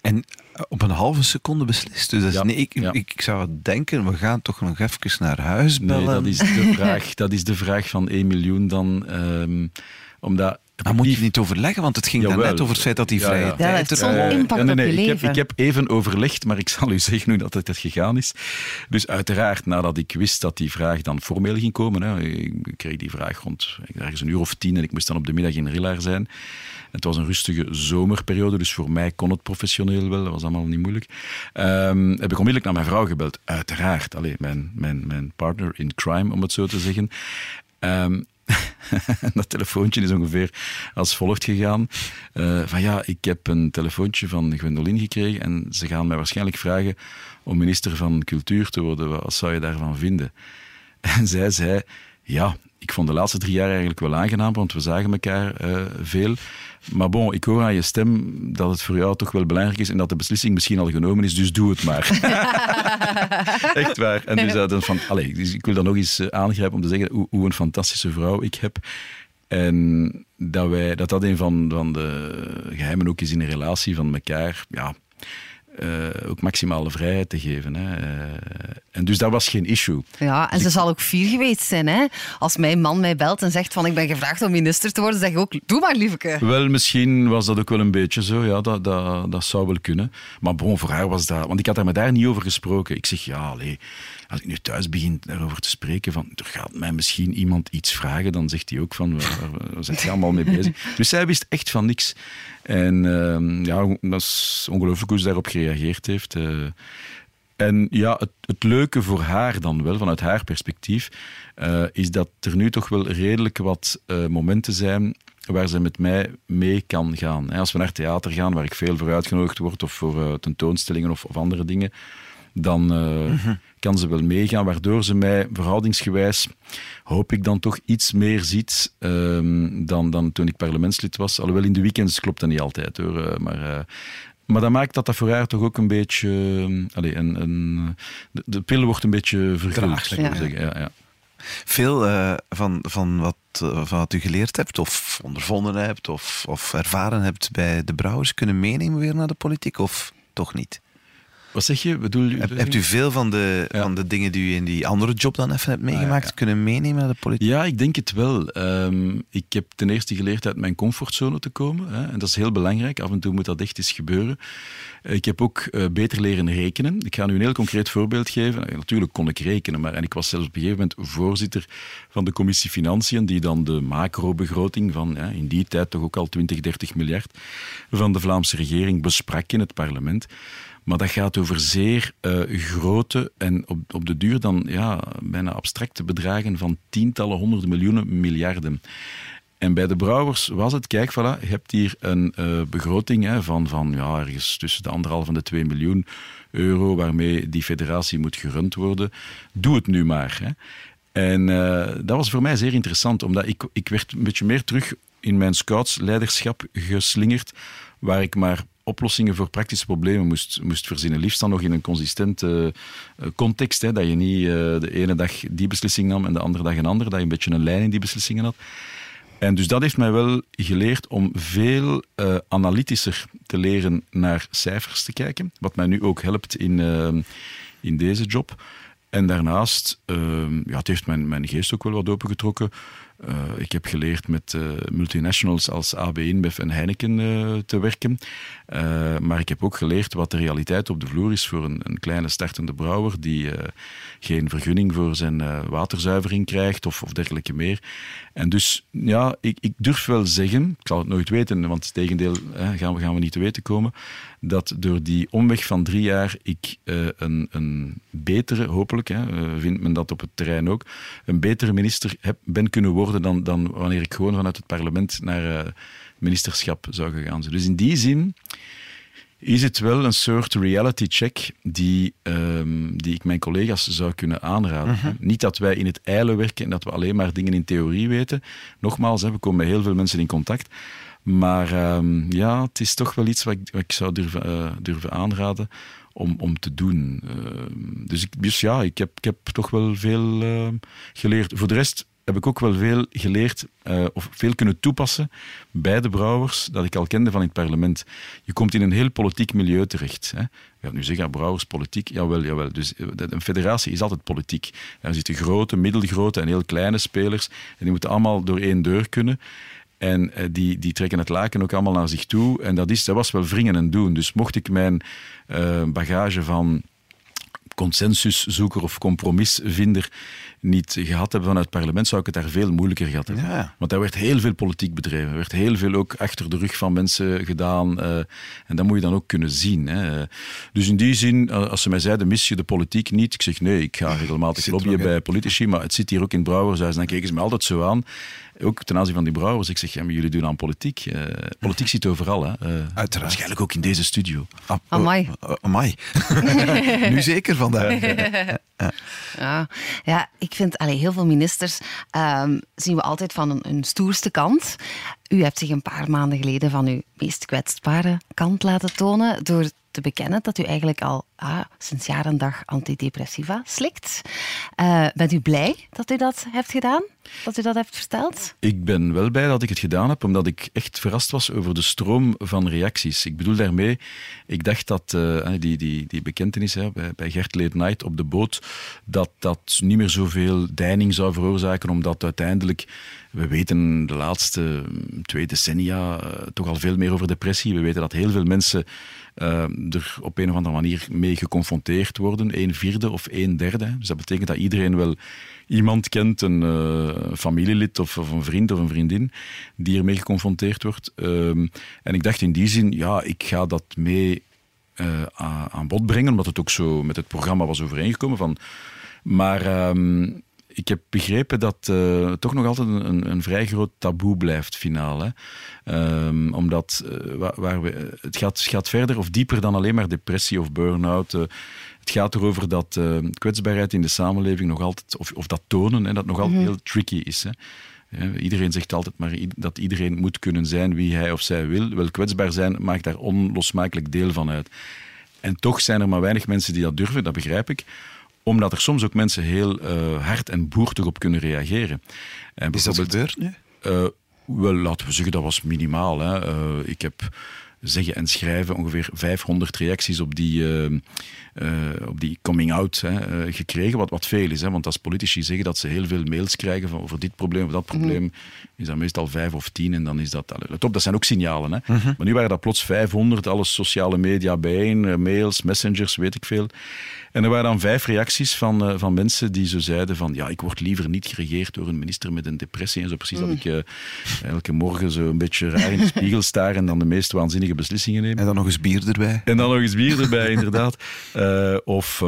Speaker 3: En eh, op een halve seconde beslist. Dus ja, nee, ik, ja. ik, zou denken, we gaan toch nog even naar huis bellen.
Speaker 4: Nee, dat is de vraag, dat is de vraag van 1 miljoen dan. Um, omdat
Speaker 3: maar moet je niet overleggen? Want het ging dan net over het feit dat die vrije ja, ja.
Speaker 2: tijd... Ja, impact nee, nee, op je
Speaker 4: ik heb, ik heb, even overlegd, maar ik zal u zeggen hoe dat het gegaan is. Dus uiteraard, nadat ik wist dat die vraag dan formeel ging komen, hè, ik kreeg die vraag rond ergens een uur of tien en ik moest dan op de middag in Rillaar zijn. Het was een rustige zomerperiode, dus voor mij kon het professioneel wel. Dat was allemaal niet moeilijk. Um, heb ik onmiddellijk naar mijn vrouw gebeld. Uiteraard. Allee, mijn, mijn, mijn partner in crime, om het zo te zeggen. Um, dat telefoontje is ongeveer als volgt gegaan. Uh, van ja, ik heb een telefoontje van Gwendolyn gekregen en ze gaan mij waarschijnlijk vragen om minister van Cultuur te worden. Wat zou je daarvan vinden? En zij zei, ja, ik vond de laatste drie jaar eigenlijk wel aangenaam, want we zagen elkaar uh, veel. Maar bon, ik hoor aan je stem dat het voor jou toch wel belangrijk is en dat de beslissing misschien al genomen is, dus doe het maar. Echt waar. En dus, uh, van, allez, dus ik wil dan nog eens aangrijpen om te zeggen hoe, hoe, een fantastische vrouw ik heb. En dat wij, dat, dat een van, van de geheimen ook is in een relatie van elkaar. Ja, uh, ook maximale vrijheid te geven. Hè. Uh, en dus dat was geen issue.
Speaker 2: Ja, en
Speaker 4: dus
Speaker 2: ze zal ook fier geweest zijn. Hè? Als mijn man mij belt en zegt van ik ben gevraagd om minister te worden, zeg ik ook, doe maar lieveke.
Speaker 4: Wel, misschien was dat ook wel een beetje zo. Ja, dat, dat, dat zou wel kunnen. Maar bon, voor haar was dat... Want ik had daar met daar niet over gesproken. Ik zeg, ja, allee, als ik nu thuis begin daarover te spreken, van er gaat mij misschien iemand iets vragen, dan zegt hij ook van, waar, waar, zijn je allemaal mee bezig? Dus zij wist echt van niks. En uh, ja, dat is ongelooflijk hoe ze daarop gereageerd heeft. Uh, en ja, het, het, leuke voor haar dan wel, vanuit haar perspectief, uh, is dat er nu toch wel redelijk wat uh, momenten zijn waar ze met mij mee kan gaan. Als we naar theater gaan, waar ik veel voor uitgenodigd word, of voor tentoonstellingen of, of andere dingen, dan uh, mm-hmm. kan ze wel meegaan, waardoor ze mij verhoudingsgewijs, hoop ik dan toch iets meer ziet um, dan, dan toen ik parlementslid was. Alhoewel in de weekends klopt dat niet altijd hoor, uh, maar... Uh, maar dat maakt dat dat voor haar toch ook een beetje. Allez, een, een, de, de pil wordt een beetje verguld, ja. zeggen. Ja, ja.
Speaker 3: Veel van, van, wat, van wat u geleerd hebt, of ondervonden hebt, of, of ervaren hebt bij de Brouwers, kunnen meenemen weer naar de politiek, of toch niet?
Speaker 4: Wat zeg je? Bedoel,
Speaker 3: Heb, hebt u veel van de, van de dingen die u in die andere job dan even hebt meegemaakt ah, ja, kunnen meenemen naar de politiek?
Speaker 4: Ja, ik denk het wel. Um, ik heb ten eerste geleerd uit mijn comfortzone te komen. Hè, en dat is heel belangrijk. Af en toe moet dat echt eens gebeuren. Ik heb ook uh, beter leren rekenen. Ik ga nu een heel concreet voorbeeld geven. Natuurlijk kon ik rekenen, maar en ik was zelfs op een gegeven moment voorzitter van de commissie Financiën, die dan de macrobegroting van ja, in die tijd toch ook al 20, 30 miljard van de Vlaamse regering besprak in het parlement. Maar dat gaat over zeer uh, grote en op, op de duur dan ja, bijna abstracte bedragen van tientallen, honderden miljoenen, miljarden. En bij de brouwers was het, kijk, voilà, je hebt hier een uh, begroting hè, van, van ja, ergens tussen de anderhalf en de twee miljoen euro waarmee die federatie moet gerund worden. Doe het nu maar. Hè. En uh, dat was voor mij zeer interessant, omdat ik, ik werd een beetje meer terug in mijn scoutsleiderschap geslingerd, waar ik maar oplossingen voor praktische problemen moest, moest verzinnen. Liefst dan nog in een consistente uh, context. Hè, dat je niet uh, de ene dag die beslissing nam en de andere dag een andere. Dat je een beetje een lijn in die beslissingen had. En dus dat heeft mij wel geleerd om veel uh, analytischer te leren naar cijfers te kijken. Wat mij nu ook helpt in, in deze job. En daarnaast, ja, het heeft mijn, mijn geest ook wel wat opengetrokken. Uh, ik heb geleerd met uh, multinationals als AB InBev en Heineken uh, te werken. maar ik heb ook geleerd wat de realiteit op de vloer is voor een, een kleine startende brouwer die geen vergunning voor zijn waterzuivering krijgt of, of dergelijke meer. En dus ja, ik, ik, durf wel zeggen, ik zal het nooit weten, want het tegendeel gaan, we, gaan we niet te weten komen, dat door die omweg van drie jaar ik een, een betere, hopelijk, hè, vindt men dat op het terrein ook, een betere minister ben kunnen worden dan, dan wanneer ik gewoon vanuit het parlement naar uh, ministerschap zou gegaan zijn. Dus in die zin is het wel een soort reality check die, um, die ik mijn collega's zou kunnen aanraden. Uh -huh. Niet dat wij in het eilen werken en dat we alleen maar dingen in theorie weten. Nogmaals, hè, we komen met heel veel mensen in contact. Maar um, ja, het is toch wel iets wat ik, wat ik zou durven, uh, durven aanraden om, om te doen. Uh, dus, ik, dus ja, ik heb, ik heb toch wel veel geleerd. Voor de rest heb ik ook wel veel geleerd uh, of veel kunnen toepassen bij de brouwers dat ik al kende van het parlement. Je komt in een heel politiek milieu terecht. Hè. Je nu zeggen, ja, brouwers, politiek. Jawel, jawel. Dus eh, een federatie is altijd politiek. Er zitten grote, middelgrote en heel kleine spelers. En die moeten allemaal door één deur kunnen. En uh, die, die trekken het laken ook allemaal naar zich toe. En dat, is, dat was wel wringen en doen. Dus mocht ik mijn bagage van consensuszoeker of compromisvinder niet gehad hebben vanuit het parlement, zou ik het daar veel moeilijker gehad hebben. Ja. Want daar werd heel veel politiek bedreven. Er werd heel veel ook achter de rug van mensen gedaan. Uh, en dat moet je dan ook kunnen zien. Hè. Dus in die zin, eh, als ze mij zeiden, mis je de politiek niet? Ik zeg nee, ik ga regelmatig lobbyen bij politici, maar het zit hier ook in het Brouwershuis. Dan keken ze me altijd zo aan. Ook ten aanzien van die brouwers, ik zeg, ja, maar jullie doen aan politiek. Uh, politiek zit overal, hè. Uh,
Speaker 3: Uiteraard.
Speaker 4: Waarschijnlijk ook in deze studio.
Speaker 2: Ah, amai.
Speaker 3: Uh, amai. nu zeker vandaag.
Speaker 2: ja. ja, ik vind allee, heel veel ministers um, zien we altijd van een, een stoerste kant. U hebt zich een paar maanden geleden van uw meest kwetsbare kant laten tonen door te bekennen dat u eigenlijk al ah, sinds jaar en dag antidepressiva slikt. Uh, bent u blij dat u dat hebt gedaan? Dat u dat hebt verteld?
Speaker 4: Ik ben wel blij dat ik het gedaan heb, omdat ik echt verrast was over de stroom van reacties. Ik bedoel daarmee, ik dacht dat uh, die, die, die bekentenis hè, bij, bij Gert Late Night op de boot, dat dat niet meer zoveel deining zou veroorzaken, omdat uiteindelijk we weten de laatste twee decennia uh, toch al veel meer over depressie. We weten dat heel veel mensen uh, er op een of andere manier mee geconfronteerd worden. Een vierde of een derde. Dus dat betekent dat iedereen wel iemand kent, een uh, familielid of, een vriend of een vriendin, die ermee geconfronteerd wordt. Um, en ik dacht in die zin, ja, ik ga dat mee aan bod brengen, omdat het ook zo met het programma was overeengekomen. Van, maar um, ik heb begrepen dat uh, toch nog altijd een, een, vrij groot taboe blijft, finaal. Um, omdat uh, waar, waar we, het, gaat, gaat verder of dieper dan alleen maar depressie of burn-out. Uh, het gaat erover dat kwetsbaarheid in de samenleving nog altijd, of, of dat tonen, hè, dat nog altijd mm -hmm. heel tricky is. Hè. Iedereen zegt altijd maar dat iedereen moet kunnen zijn wie hij of zij wil. Wel, kwetsbaar zijn maakt daar onlosmakelijk deel van uit. En toch zijn er maar weinig mensen die dat durven, dat begrijp ik omdat er soms ook mensen heel uh, hard en boertig op kunnen reageren.
Speaker 3: En Is dat gebeurd nu?
Speaker 4: Uh, wel, laten we zeggen, dat was minimaal. Hè. Ik heb zeggen en schrijven ongeveer 500 reacties op die, uh, op die coming out hè, uh, gekregen. Wat, wat veel is, hè, want als politici zeggen dat ze heel veel mails krijgen van over dit probleem of dat probleem, mm. is dat meestal vijf of tien en dan is dat. Let op, dat zijn ook signalen. Hè. Mm -hmm. Maar nu waren dat plots 500, alles sociale media bijeen, mails, messengers, weet ik veel. En er waren dan vijf reacties van, uh, van mensen die zo zeiden van ja, ik word liever niet geregeerd door een minister met een depressie. En zo precies mm. dat ik uh, elke morgen zo een beetje raar in de spiegel sta en dan de meest waanzinnige beslissingen neem.
Speaker 3: En dan nog eens bier erbij.
Speaker 4: En dan nog eens bier erbij, inderdaad. Uh, of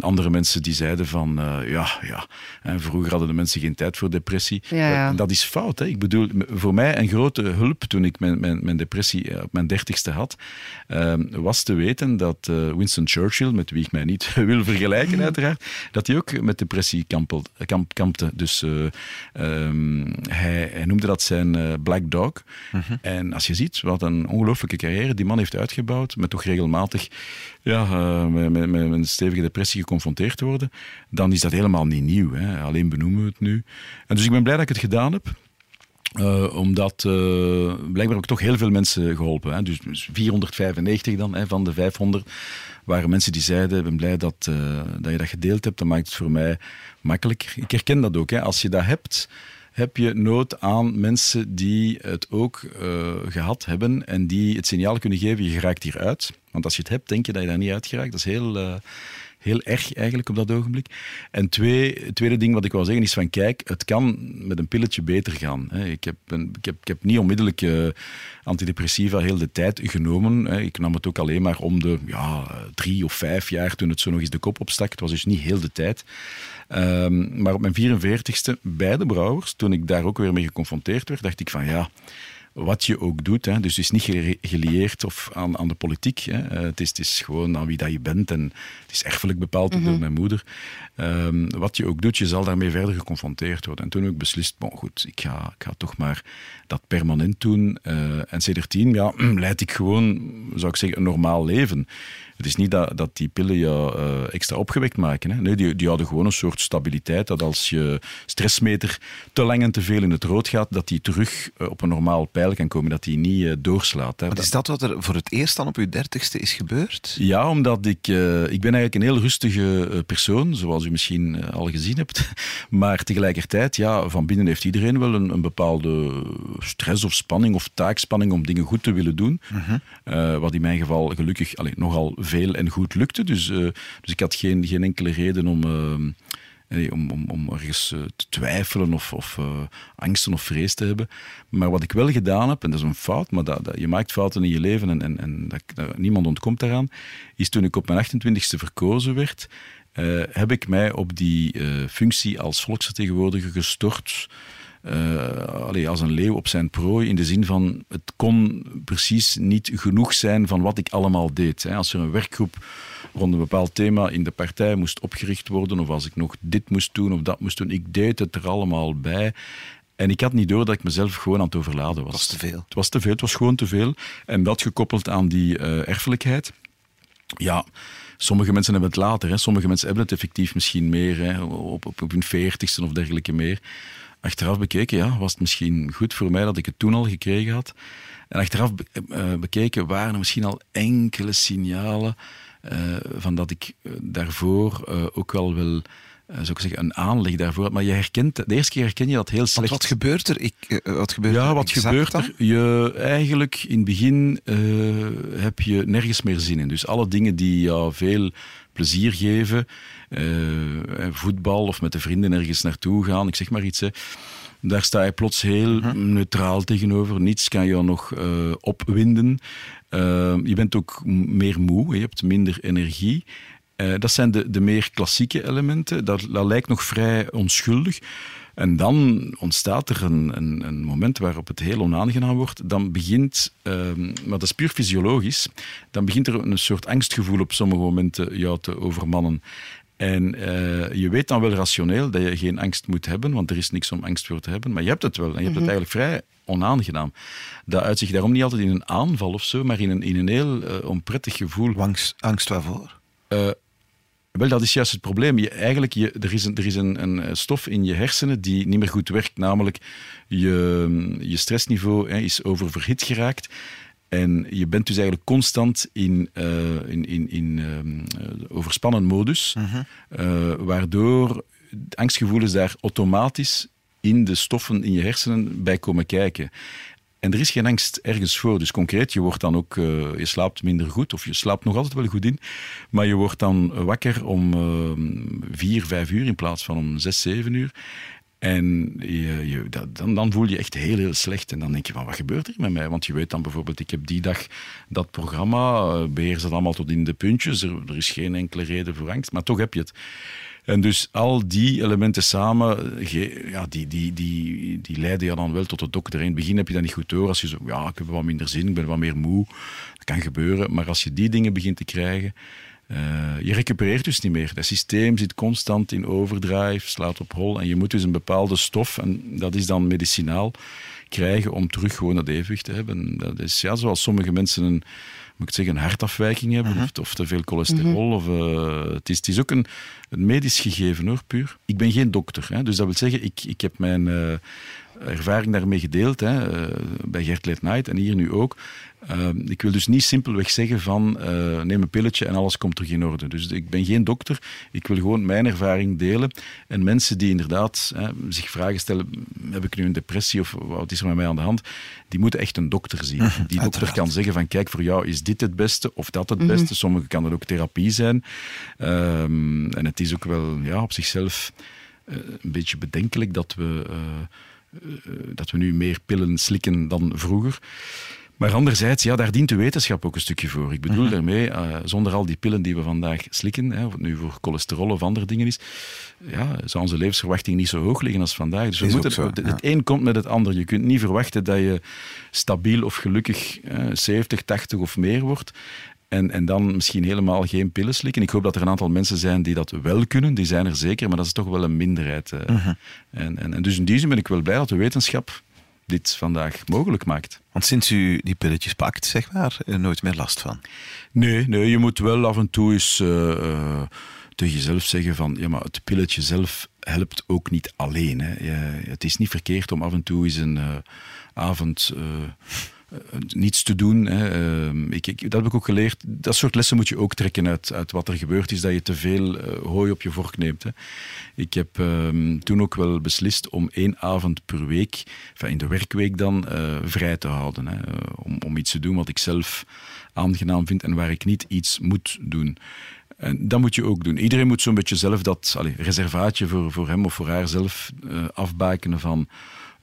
Speaker 4: andere mensen die zeiden van ja, ja, en vroeger hadden de mensen geen tijd voor depressie.
Speaker 2: Ja, ja.
Speaker 4: En dat is fout. Hè. Ik bedoel, voor mij een grote hulp toen ik mijn, mijn, mijn depressie op mijn dertigste had, was te weten dat Winston Churchill, met wie ik mij niet wil vergelijken, uiteraard, dat hij ook met depressie kampelde, kamp, kampte. Dus uh, um, hij, hij, noemde dat zijn uh, Black Dog. -huh. En als je ziet wat een ongelooflijke carrière die man heeft uitgebouwd, met toch regelmatig ja, uh, met, met, met, een stevige depressie geconfronteerd te worden, dan is dat helemaal niet nieuw. Hè. Alleen benoemen we het nu. En dus ik ben blij dat ik het gedaan heb. Uh, omdat uh, blijkbaar ook toch heel veel mensen geholpen. Hè. Dus 495 dan hè, van de 500 waren mensen die zeiden: Ik ben blij dat, dat je dat gedeeld hebt. Dat maakt het voor mij makkelijker. Ik herken dat ook. Hè. Als je dat hebt, heb je nood aan mensen die het ook gehad hebben en die het signaal kunnen geven: je geraakt hieruit. Want als je het hebt, denk je dat je daar niet uit geraakt. Dat is heel heel erg eigenlijk op dat ogenblik. En twee, het tweede ding wat ik wil zeggen is van kijk, het kan met een pilletje beter gaan. Ik heb, een, ik heb, ik heb niet onmiddellijk uh, antidepressiva heel de tijd genomen. Ik nam het ook alleen maar om de ja, drie of vijf jaar toen het zo nog eens de kop opstak. Het was dus niet heel de tijd. Um, maar op mijn 44ste, bij de brouwers, toen ik daar ook weer mee geconfronteerd werd, dacht ik van ja wat je ook doet. Hè. Dus het is niet gelieerd of aan, aan de politiek. Hè. Uh, het, is, het is gewoon aan wie dat je bent. En het is erfelijk bepaald mm -hmm. door mijn moeder. Um, wat je ook doet, je zal daarmee verder geconfronteerd worden. En toen heb ik beslist, bon, goed, ik ga, ik ga toch maar dat permanent doen. Uh, en sindsdien ja, leid ik gewoon, zou ik zeggen, een normaal leven. Het is niet dat, dat die pillen je uh, extra opgewekt maken. Hè. Nee, die, die hadden gewoon een soort stabiliteit. Dat als je stressmeter te lang en te veel in het rood gaat, dat die terug uh, op een normaal pijl kan komen. Dat die niet uh, doorslaat. Hè.
Speaker 3: Wat is dat wat er voor het eerst dan op je dertigste is gebeurd?
Speaker 4: Ja, omdat ik... ik ben eigenlijk een heel rustige persoon, zoals u misschien al gezien hebt. Maar tegelijkertijd, ja, van binnen heeft iedereen wel een, een bepaalde stress of spanning of taakspanning om dingen goed te willen doen. -huh. wat in mijn geval gelukkig allez, nogal veel en goed lukte. Dus, uh, dus ik had geen, geen enkele reden om, uh, om, om, om ergens uh, te twijfelen of, of angsten of vrees te hebben. Maar wat ik wel gedaan heb, en dat is een fout, maar dat, dat, je maakt fouten in je leven en, en, en dat, niemand ontkomt daaraan, is toen ik op mijn 28ste verkozen werd, heb ik mij op die functie als volksvertegenwoordiger gestort uh, als een leeuw op zijn prooi. In de zin van, het kon precies niet genoeg zijn van wat ik allemaal deed. Hè. Als er een werkgroep rond een bepaald thema in de partij moest opgericht worden, of als ik nog dit moest doen of dat moest doen, ik deed het er allemaal bij. En ik had niet door dat ik mezelf gewoon aan het overladen was.
Speaker 3: Het was te veel.
Speaker 4: Het was te veel, het was gewoon te veel. En dat gekoppeld aan die uh, erfelijkheid. Ja, sommige mensen hebben het later. Hè. Sommige mensen hebben het effectief misschien meer, hè, op, op, op hun veertigste of dergelijke meer. Achteraf bekeken, ja, was het misschien goed voor mij dat ik het toen al gekregen had. En achteraf uh, bekeken waren er misschien al enkele signalen uh, van dat ik daarvoor ook wel wel uh, zou ik zeggen, een aanleg daarvoor. Maar je herkent, de eerste keer herken je dat heel slecht.
Speaker 3: wat gebeurt er? Ik, wat gebeurt
Speaker 4: ja, wat gebeurt er? Je, eigenlijk in het begin uh, heb je nergens meer zin in. Dus alle dingen die jou veel plezier geven, voetbal of met de vrienden ergens naartoe gaan, ik zeg maar iets. Hè, daar sta je plots heel uh -huh. neutraal tegenover. Niets kan jou nog opwinden. je bent ook meer moe, je hebt minder energie. Dat zijn de, de meer klassieke elementen. Dat, dat lijkt nog vrij onschuldig. En dan ontstaat er een, een, een, moment waarop het heel onaangenaam wordt. Dan begint, uh, maar dat is puur fysiologisch, dan begint er een soort angstgevoel op sommige momenten jou te overmannen. En uh, je weet dan wel rationeel dat je geen angst moet hebben, want er is niks om angst voor te hebben. Maar je hebt het wel en je hebt het eigenlijk vrij onaangenaam. Dat uit zich daarom niet altijd in een aanval of zo, maar in een, in een heel uh, onprettig gevoel.
Speaker 3: Angst, angst waarvoor?
Speaker 4: Uh, wel, dat is juist het probleem. Je, eigenlijk, je, er is, een, er is een, een, stof in je hersenen die niet meer goed werkt, namelijk je, je stressniveau hè, is oververhit geraakt. En je bent dus eigenlijk constant in, uh, in, in, in uh, overspannen modus, uh, waardoor angstgevoelens daar automatisch in de stoffen in je hersenen bij komen kijken. En er is geen angst ergens voor. Dus concreet, je wordt dan ook, uh, je slaapt minder goed, of je slaapt nog altijd wel goed in, maar je wordt dan wakker om uh, vier, vijf uur in plaats van om zes, zeven uur. En je, je, dat, dan, dan, voel je echt heel, heel slecht. En dan denk je van, wat gebeurt er met mij? Want je weet dan bijvoorbeeld, ik heb die dag dat programma, uh, beheer ze allemaal tot in de puntjes. Er is geen enkele reden voor angst, maar toch heb je het. En dus al die elementen samen, ja, die, die, die, die leiden je dan wel tot de dokter. In het begin heb je dat niet goed door. Als je zo, ja, ik heb wat minder zin, ik ben wat meer moe. Dat kan gebeuren. Maar als je die dingen begint te krijgen, uh, je recupereert dus niet meer. Het systeem zit constant in overdrive, slaat op hol. En je moet dus een bepaalde stof, en dat is dan medicinaal, krijgen om terug gewoon dat evenwicht te hebben. Dat is ja, zoals sommige mensen een moet ik zeggen, een hartafwijking hebben uh -huh. of, of, te veel cholesterol. -huh. of, uh, het, is, het is ook een, een medisch gegeven hoor, puur. Ik ben geen dokter, hè, dus dat wil zeggen, ik, ik heb mijn uh, ervaring daarmee gedeeld hè, bij Gert Late Night en hier nu ook. Uh, ik wil dus niet simpelweg zeggen van uh, neem een pilletje en alles komt terug in orde. Dus ik ben geen dokter. Ik wil gewoon mijn ervaring delen. En mensen die inderdaad hè, zich vragen stellen, heb ik nu een depressie of wat is er met mij aan de hand? Die moeten echt een dokter zien. Die dokter
Speaker 3: Uiteraard.
Speaker 4: kan zeggen van kijk, voor jou is dit het beste of dat het beste. Mm -hmm. Sommigen kan het ook therapie zijn. Um, en het is ook wel ja, op zichzelf uh, een beetje bedenkelijk dat we, dat we nu meer pillen slikken dan vroeger. Maar anderzijds, ja, daar dient de wetenschap ook een stukje voor. Ik bedoel uh -huh. daarmee, uh, zonder al die pillen die we vandaag slikken, hè, of het nu voor cholesterol of andere dingen is, ja, zou onze levensverwachting niet zo hoog liggen als vandaag. Dus we moeten,
Speaker 3: zo,
Speaker 4: het,
Speaker 3: ja.
Speaker 4: het een komt met het ander. Je kunt niet verwachten dat je stabiel of gelukkig uh, 70, 80 of meer wordt. En, en dan misschien helemaal geen pillen slikken. Ik hoop dat er een aantal mensen zijn die dat wel kunnen. Die zijn er zeker, maar dat is toch wel een minderheid. Uh
Speaker 3: Mhm.
Speaker 4: -huh. en, en, en dus in die zin ben ik wel blij dat de wetenschap dit vandaag mogelijk maakt.
Speaker 3: Want sinds u die pilletjes pakt, zeg maar, nooit meer last van?
Speaker 4: Nee, nee je moet wel af en toe eens uh, uh, tegen jezelf zeggen van, ja, maar het pilletje zelf helpt ook niet alleen. Hè. Je, het is niet verkeerd om af en toe eens een uh, avond niets te doen. Hè. Uh, ik, ik, dat heb ik ook geleerd. Dat soort lessen moet je ook trekken uit, uit wat er gebeurd is, dat je te veel uh, hooi op je vork neemt. Hè. Ik heb uh, toen ook wel beslist om één avond per week, in de werkweek dan, uh, vrij te houden. Hè. Om, om iets te doen wat ik zelf aangenaam vind en waar ik niet iets moet doen. En dat moet je ook doen. Iedereen moet zo'n beetje zelf dat allez, reservaatje voor, voor hem of voor haar zelf afbakenen van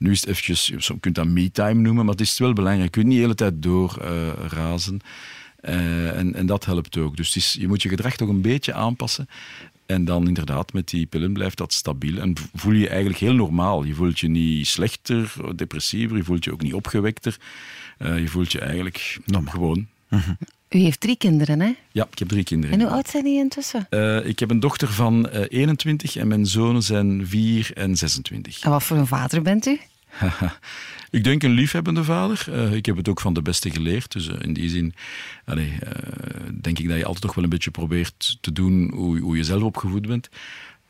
Speaker 4: nu is het eventjes, je kunt dat me-time noemen, maar het is wel belangrijk. Je kunt niet de hele tijd doorrazen. Uh, Eh, en, en dat helpt ook. Dus is, je moet je gedrag toch een beetje aanpassen. En dan inderdaad, met die pillen blijft dat stabiel. En voel je je eigenlijk heel normaal. Je voelt je niet slechter, depressiever. Je voelt je ook niet opgewekter. Uh, je voelt je eigenlijk gewoon.
Speaker 2: U heeft drie kinderen, hè?
Speaker 4: Ja, ik heb drie kinderen.
Speaker 2: En hoe oud zijn die intussen?
Speaker 4: Uh, ik heb een dochter van uh, 21 en mijn zonen zijn 4 en 26.
Speaker 2: En wat voor een vader bent u?
Speaker 4: ik denk een liefhebbende vader. Uh, ik heb het ook van de beste geleerd. Dus uh, in die zin uh, denk ik dat je altijd toch wel een beetje probeert te doen hoe, hoe je zelf opgevoed bent.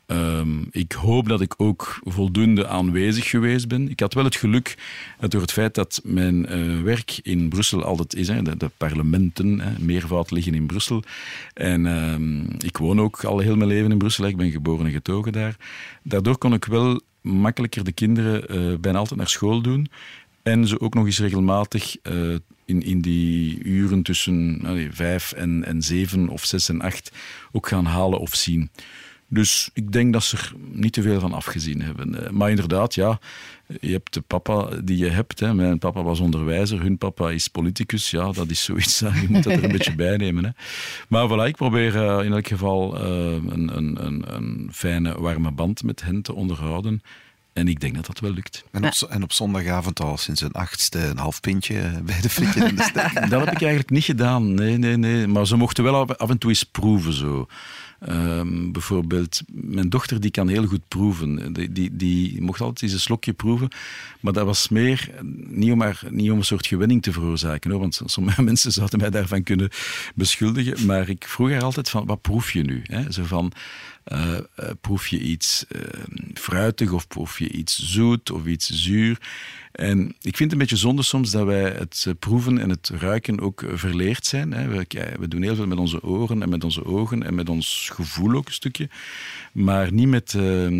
Speaker 4: Um, ik hoop dat ik ook voldoende aanwezig geweest ben. Ik had wel het geluk dat door het feit dat mijn werk in Brussel altijd is, hè, de, parlementen, hè, meervoud liggen in Brussel. En um, ik woon ook al heel mijn leven in Brussel. Ik ben geboren en getogen daar. Daardoor kon ik wel makkelijker de kinderen uh, bijna altijd naar school doen. En ze ook nog eens regelmatig uh, in, in die uren tussen allee, vijf en, en zeven of zes en acht ook gaan halen of zien. Dus ik denk dat ze er niet te veel van afgezien hebben. Maar inderdaad, ja, je hebt de papa die je hebt. Hè. Mijn papa was onderwijzer, hun papa is politicus. Ja, dat is zoiets, je moet dat er een beetje bij nemen. Hè. Maar voilà, ik probeer uh, in elk geval uh, een, een, een, een fijne, warme band met hen te onderhouden. En ik denk dat dat wel lukt.
Speaker 3: En op, en op zondagavond al sinds een achtste een half pintje bij de frietje in de steek?
Speaker 4: dat heb ik eigenlijk niet gedaan, nee, nee, nee. Maar ze mochten wel af en toe eens proeven zo. Um, bijvoorbeeld, mijn dochter die kan heel goed proeven. Die, die, die mocht altijd eens een slokje proeven. Maar dat was meer niet om, maar, niet om een soort gewenning te veroorzaken. Want sommige mensen zouden mij daarvan kunnen beschuldigen. Maar ik vroeg haar altijd van, wat proef je nu? Zo van, uh, uh, proef je iets uh, fruitig of proef je iets zoet of iets zuur? En ik vind het een beetje zonde soms dat wij het proeven en het ruiken ook verleerd zijn. Hè. We, we, doen heel veel met onze oren en met onze ogen en met ons gevoel ook een stukje, maar niet met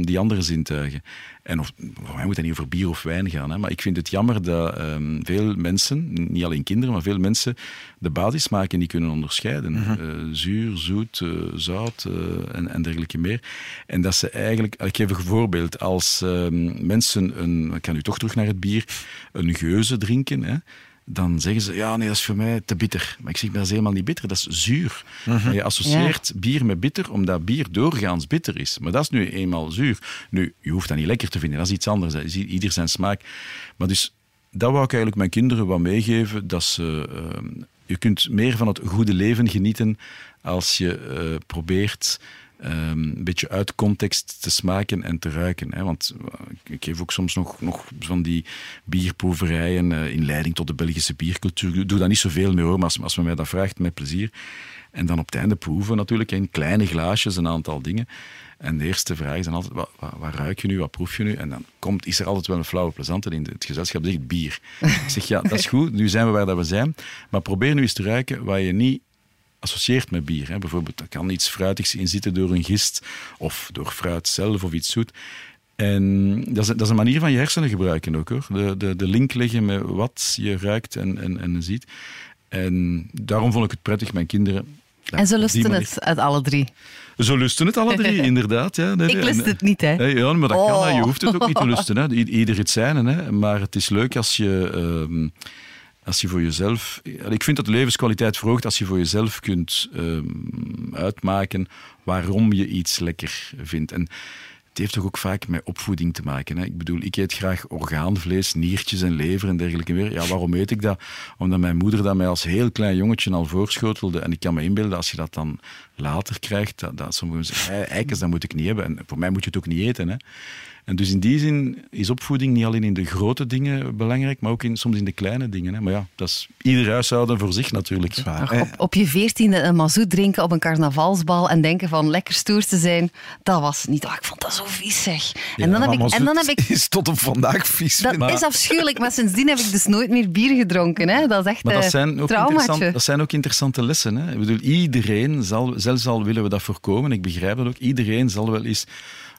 Speaker 4: die andere zintuigen. En of, voor mij moet het niet over bier of wijn gaan. Hè. Maar ik vind het jammer dat um, veel mensen, niet alleen kinderen, maar veel mensen de basismaken niet kunnen onderscheiden. Mm -hmm. uh, zuur, zoet, uh, zout uh, en, en, dergelijke meer. En dat ze eigenlijk, ik geef een voorbeeld, als um, mensen, een, ik kan nu toch terug naar het bier, een geuze drinken, hè, dan zeggen ze, ja nee, dat is voor mij te bitter. Maar ik zeg, dat is helemaal niet bitter, dat is zuur. Mm -hmm. Je associeert ja. bier met bitter, omdat bier doorgaans bitter is. Maar dat is nu eenmaal zuur. Nu, je hoeft dat niet lekker te vinden, dat is iets anders. Dat is ieder zijn smaak. Maar dus, dat wou ik eigenlijk mijn kinderen wat meegeven, dat ze... Uh, je kunt meer van het goede leven genieten als je uh, probeert um, een beetje uit context te smaken en te ruiken. Hè. Want ik geef ook soms nog, nog van die bierproeverijen uh, in leiding tot de Belgische biercultuur. Ik doe dat niet zoveel meer hoor, maar als, als men mij dat vraagt, met plezier. En dan op het einde proeven natuurlijk in kleine glaasjes een aantal dingen. En de eerste vraag is dan altijd, wat, wat, wat, ruik je nu, wat proef je nu? En dan komt, is er altijd wel een flauwe plezante in het gezelschap, zegt bier. Ik zeg, ja, dat is goed, nu zijn we waar dat we zijn. Maar probeer nu eens te ruiken waar je niet associeert met bier. Hè. Bijvoorbeeld, er kan iets fruitigs in zitten door een gist of door fruit zelf of iets zoet. En dat is, dat is een manier van je hersenen gebruiken ook hoor. De, de, de link leggen met wat je ruikt en, en, en ziet. En daarom vond ik het prettig, mijn kinderen.
Speaker 2: Ja, en ze lusten het uit alle drie.
Speaker 4: Zo lusten het alle drie, inderdaad. Ja.
Speaker 2: Nee, ik lust het niet, hè?
Speaker 4: Ja, maar dat oh. kan. Je hoeft het ook niet te lusten. Hè. Ieder het zijn. Hè. Maar het is leuk als je... Uh, als je voor jezelf. Ik vind dat de levenskwaliteit verhoogt als je voor jezelf kunt um, uitmaken waarom je iets lekker vindt. En het heeft toch ook vaak met opvoeding te maken. Hè? Ik bedoel, ik eet graag orgaanvlees, niertjes en lever en dergelijke meer. Ja, waarom eet ik dat? Omdat mijn moeder dat mij als heel klein jongetje al voorschotelde. En ik kan me inbeelden, als je dat dan later krijgt, dat, dat sommigen zeggen, eikens, dat moet ik niet hebben. En voor mij moet je het ook niet eten. Hè? En dus in die zin is opvoeding niet alleen in de grote dingen belangrijk, maar ook in, soms in de kleine dingen. Hè. Maar ja, dat is ieder huishouden voor zich natuurlijk.
Speaker 2: Ach, op, op, je veertiende een mazoet drinken op een carnavalsbal en denken van lekker stoer te zijn, dat was niet... Oh, ik vond dat zo vies, zeg.
Speaker 3: En, ja, dan, heb ik, en dan heb ik... is tot op vandaag vies.
Speaker 2: Dat maar... is afschuwelijk, maar sindsdien heb ik dus nooit meer bier gedronken. Hè. Dat is echt
Speaker 4: maar dat
Speaker 2: uh,
Speaker 4: zijn, ook
Speaker 2: traumaatje.
Speaker 4: dat zijn ook interessante lessen. Hè. Ik bedoel, iedereen zal, zelfs al willen we dat voorkomen, ik begrijp dat ook, iedereen zal wel eens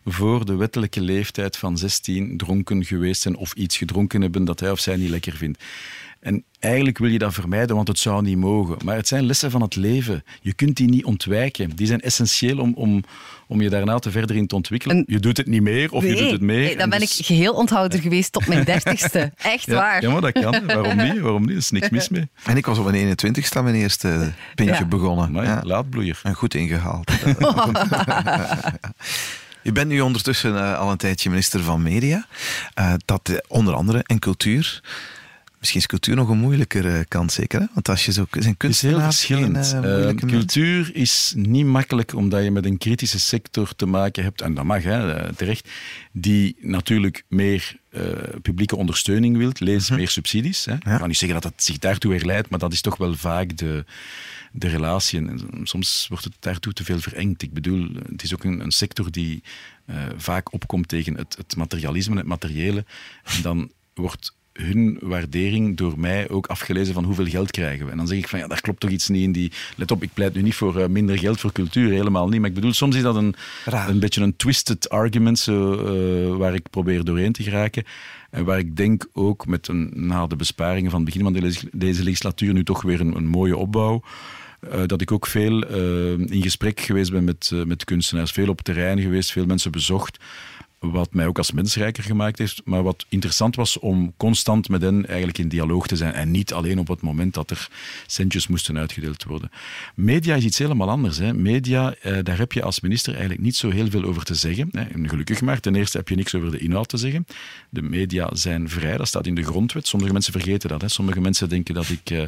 Speaker 4: voor de wettelijke leeftijd van 16 dronken geweest zijn of iets gedronken hebben dat hij of zij niet lekker vindt. En eigenlijk wil je dat vermijden, want het zou niet mogen. Maar het zijn lessen van het leven. Je kunt die niet ontwijken. Die zijn essentieel om, om, om je daarna te verder in te ontwikkelen.
Speaker 2: En-
Speaker 4: je doet het niet meer of je doet het meer.
Speaker 2: nee, dan
Speaker 4: En
Speaker 2: ben
Speaker 4: dus-
Speaker 2: ik geheel onthouder geweest tot mijn dertigste. Echt
Speaker 4: ja,
Speaker 2: waar.
Speaker 4: Ja, maar dat kan. Waarom niet? Waarom niet? Er is niks mis mee.
Speaker 3: En ik was op mijn 21ste aan mijn eerste pintje
Speaker 2: Ja.
Speaker 3: begonnen.
Speaker 4: Maar
Speaker 3: Ja.
Speaker 4: laadbloeier.
Speaker 3: En goed ingehaald. Je bent nu ondertussen eh, al een tijdje minister van Media. Eh, dat eh, onder andere en cultuur. Misschien is cultuur nog een moeilijkere kant, zeker. Hè? Want als je zo zijn
Speaker 4: Het is heel verschillend. cultuur is niet makkelijk omdat je met een kritische sector te maken hebt, en dat mag hè, terecht, die natuurlijk meer publieke ondersteuning wilt, lees meer subsidies. Hè. Ik kan niet zeggen dat het zich daartoe weer leidt, maar dat is toch wel vaak de, de relatie. En soms wordt het daartoe te veel verengd. Ik bedoel, het is ook een, een sector die eh, vaak opkomt tegen het, het materialisme, het materiële. En dan wordt hun waardering door mij ook afgelezen van hoeveel geld krijgen we. En dan zeg ik van ja, daar klopt toch iets niet in die... Let op, ik pleit nu niet voor eh, minder geld voor cultuur, helemaal niet. Maar ik bedoel, soms is dat een,
Speaker 3: Raar.
Speaker 4: een beetje een twisted argument zo, eh, waar ik probeer doorheen te geraken. En waar ik denk ook met een, na de besparingen van het begin van de deze legislatuur nu toch weer een, een mooie opbouw. Eh, dat ik ook veel eh, in gesprek geweest ben met, eh, met kunstenaars. Veel op terrein geweest, veel mensen bezocht. Wat mij ook als mens rijker gemaakt heeft. Maar wat interessant was om constant met hen eigenlijk in dialoog te zijn. En niet alleen op het moment dat er centjes moesten uitgedeeld worden. Media is iets helemaal anders. Hè. Media, eh, daar heb je als minister eigenlijk niet zo heel veel over te zeggen. Hè. En gelukkig maar. Ten eerste heb je niks over de inhoud te zeggen. De media zijn vrij, dat staat in de grondwet. Sommige mensen vergeten dat. Hè. Sommige mensen denken dat ik eh,